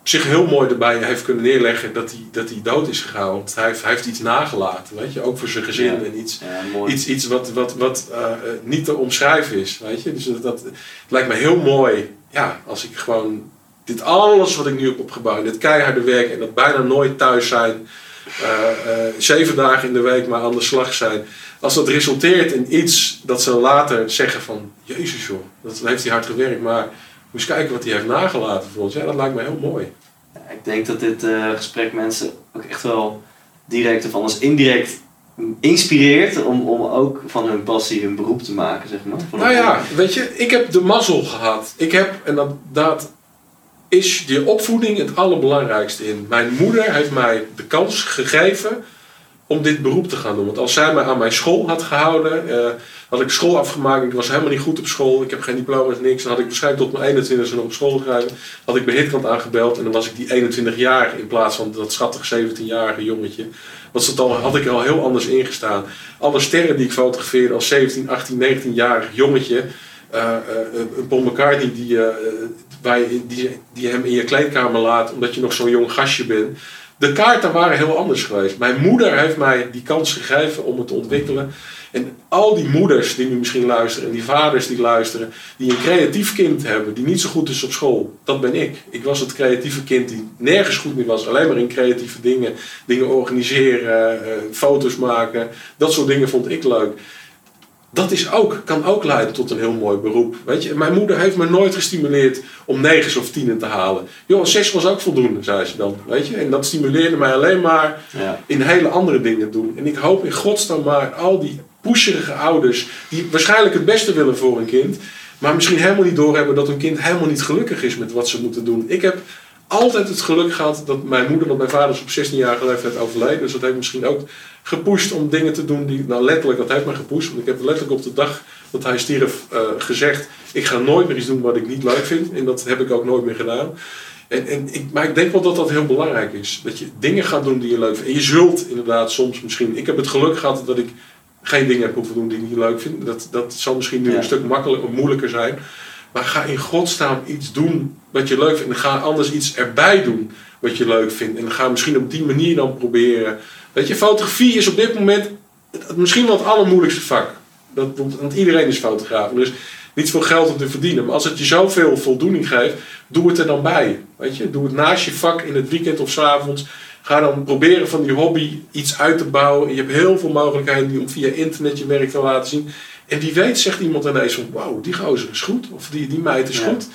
S1: zich heel mooi erbij heeft kunnen neerleggen dat hij, dat hij dood is gegaan. Want hij heeft, hij heeft iets nagelaten, weet je, ook voor zijn gezin.
S3: Ja.
S1: En iets,
S3: ja,
S1: iets, iets wat, wat, wat uh, niet te omschrijven is, weet je. Dus dat, lijkt me heel mooi, ja, als ik gewoon dit alles wat ik nu heb opgebouwd, dit keiharde werk en dat bijna nooit thuis zijn, uh, uh, zeven dagen in de week maar aan de slag zijn. Als dat resulteert in iets dat ze later zeggen van, jezus joh, dat heeft hij hard gewerkt, maar eens kijken wat hij heeft nagelaten voor ons. Ja, dat lijkt me heel mooi.
S3: Ja, ik denk dat dit uh, gesprek mensen ook echt wel direct of anders indirect inspireert om, om ook van hun passie hun beroep te maken, zeg maar. Van
S1: nou ja, weet je, ik heb de mazzel gehad. Ik heb, en dat, dat is die opvoeding het allerbelangrijkste in. Mijn moeder heeft mij de kans gegeven om dit beroep te gaan doen. Want als zij mij aan mijn school had gehouden, uh, had ik school afgemaakt, ik was helemaal niet goed op school, ik heb geen diploma's, niks. Dan had ik waarschijnlijk tot mijn 21 nog op school gegaan. Had ik bij Hitkant aangebeld en dan was ik die 21 jaar in plaats van dat schattig 17-jarige jongetje. Want al, had ik er al heel anders ingestaan. Alle sterren die ik fotografeerde als 17, 18, 19-jarig jongetje. Uh, uh, een Paul McCartney die, je, die, die hem in je kleedkamer laat omdat je nog zo'n jong gastje bent. De kaarten waren heel anders geweest. Mijn moeder heeft mij die kans gegeven om het te ontwikkelen. En al die moeders die nu misschien luisteren en die vaders die luisteren, die een creatief kind hebben, die niet zo goed is op school, dat ben ik. Ik was het creatieve kind die nergens goed meer was, alleen maar in creatieve dingen. Dingen organiseren, uh, foto's maken, dat soort dingen vond ik leuk. Dat is ook, kan ook leiden tot een heel mooi beroep. Weet je, mijn moeder heeft me nooit gestimuleerd om negens of tienen te halen. Joh, zes was ook voldoende, zei ze dan. Weet je? En dat stimuleerde mij alleen maar
S3: ja.
S1: in hele andere dingen doen. En ik hoop in godsnaam maar al die pusherige ouders, die waarschijnlijk het beste willen voor een kind, maar misschien helemaal niet doorhebben dat hun kind helemaal niet gelukkig is met wat ze moeten doen. Ik heb altijd het geluk gehad dat mijn moeder en mijn vader is op 16-jarige leeftijd overleden. Dus dat heeft misschien ook gepusht om dingen te doen die, nou letterlijk, dat heeft mij gepusht. Want ik heb letterlijk op de dag dat hij stierf uh, gezegd, ik ga nooit meer iets doen wat ik niet leuk vind. En dat heb ik ook nooit meer gedaan. En, en ik, maar ik denk wel dat dat heel belangrijk is. Dat je dingen gaat doen die je leuk vindt. En je zult inderdaad soms misschien... Ik heb het geluk gehad dat ik geen dingen heb hoeven doen die ik niet leuk vind. Dat, dat zal misschien nu ja. een stuk makkelijker of moeilijker zijn. Maar ga in godsnaam iets doen wat je leuk vindt. En ga anders iets erbij doen wat je leuk vindt. En ga misschien op die manier dan proberen. Weet je, fotografie is op dit moment misschien wel het allermoeilijkste vak. Dat, want iedereen is fotograaf. Dus niet veel geld om te verdienen. Maar als het je zoveel voldoening geeft, doe het er dan bij. Weet je, doe het naast je vak in het weekend of s avonds. Ga dan proberen van die hobby iets uit te bouwen. En je hebt heel veel mogelijkheden om via internet je werk te laten zien. En wie weet zegt iemand ineens van, wauw, die gozer is goed. Of die, die meid is ja. goed.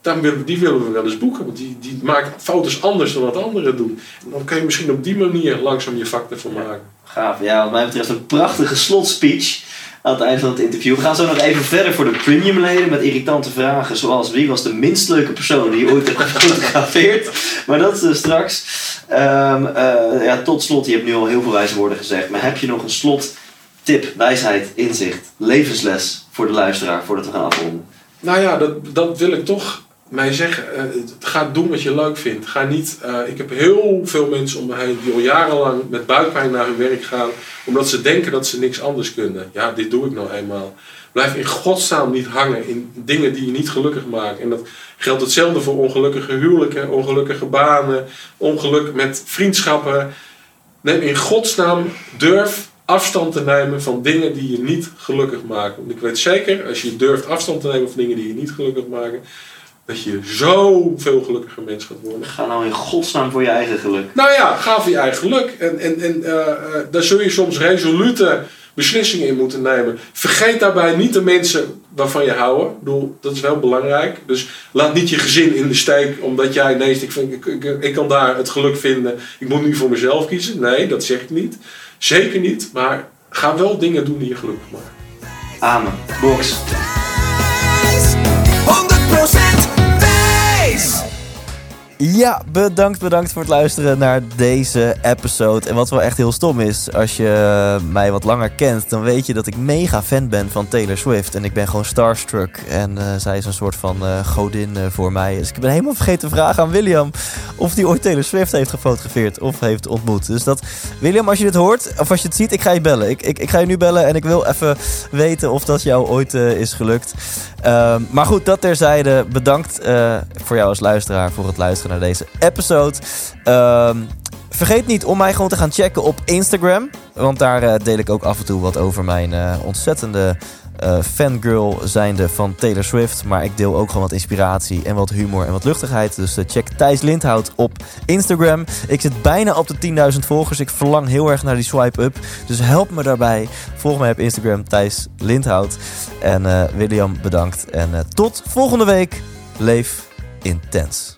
S1: Dan willen, die willen we wel eens boeken. Want die, die maakt foto's anders dan wat anderen doen. En dan kun je misschien op die manier langzaam je vak ervan
S3: ja.
S1: maken.
S3: Gaaf. Ja, wat mij betreft een prachtige slotspeech aan het eind van het interview. We gaan zo nog even verder voor de premium leden met irritante vragen. Zoals wie was de minst leuke persoon die je ooit hebt gefotografeerd. Maar dat is uh, straks. Um, uh, ja, tot slot, je hebt nu al heel veel wijze woorden gezegd. Maar heb je nog een slot tip, wijsheid, inzicht, levensles voor de luisteraar voordat we gaan afronden?
S1: Nou ja, dat, dat wil ik toch mij zeggen, eh, ga doen wat je leuk vindt. Ga niet, eh, ik heb heel veel mensen om me heen die al jarenlang met buikpijn naar hun werk gaan, omdat ze denken dat ze niks anders kunnen. Ja, dit doe ik nou eenmaal. Blijf in godsnaam niet hangen in dingen die je niet gelukkig maken. En dat geldt hetzelfde voor ongelukkige huwelijken, ongelukkige banen, ongeluk met vriendschappen. Neem in godsnaam, durf afstand te nemen van dingen die je niet gelukkig maken. Want ik weet zeker, als je durft afstand te nemen van dingen die je niet gelukkig maken, dat je zoveel gelukkiger mens gaat worden.
S8: Ga nou in godsnaam voor je eigen geluk.
S1: Nou ja, ga voor je eigen geluk. En, en, en uh, uh, daar zul je soms resolute beslissingen in moeten nemen. Vergeet daarbij niet de mensen waarvan je houden. Ik bedoel, dat is wel belangrijk. Dus laat niet je gezin in de steek omdat jij, nee, ik, vind, ik, ik, ik kan daar het geluk vinden. Ik moet nu voor mezelf kiezen. Nee, dat zeg ik niet. Zeker niet. Maar ga wel dingen doen die je gelukkig maken.
S8: Amen. Box.
S2: 100% wijs!
S3: Ja, bedankt, bedankt voor het luisteren naar deze episode. En wat wel echt heel stom is, als je mij wat langer kent, dan weet je dat ik mega fan ben van Taylor Swift. En ik ben gewoon starstruck. En uh, zij is een soort van uh, godin uh, voor mij. Dus ik ben helemaal vergeten te vragen aan William of hij ooit Taylor Swift heeft gefotografeerd of heeft ontmoet. Dus dat, William, als je dit hoort, of als je het ziet, ik ga je bellen. Ik, ik, ik ga je nu bellen en ik wil even weten of dat jou ooit is gelukt. Um, maar goed, dat terzijde. Bedankt voor jou als luisteraar voor het luisteren naar deze episode. Um, vergeet niet om mij gewoon te gaan checken op Instagram. Want daar uh, deel ik ook af en toe wat over mijn uh, ontzettende uh, fangirl zijnde van Taylor Swift. Maar ik deel ook gewoon wat inspiratie en wat humor en wat luchtigheid. Dus check Thijs Lindhout op Instagram. Ik zit bijna op de 10.000 volgers. Ik verlang heel erg naar die swipe-up. Dus help me daarbij. Volg mij op Instagram, Thijs Lindhout. En William, bedankt. En tot volgende week. Leef intens.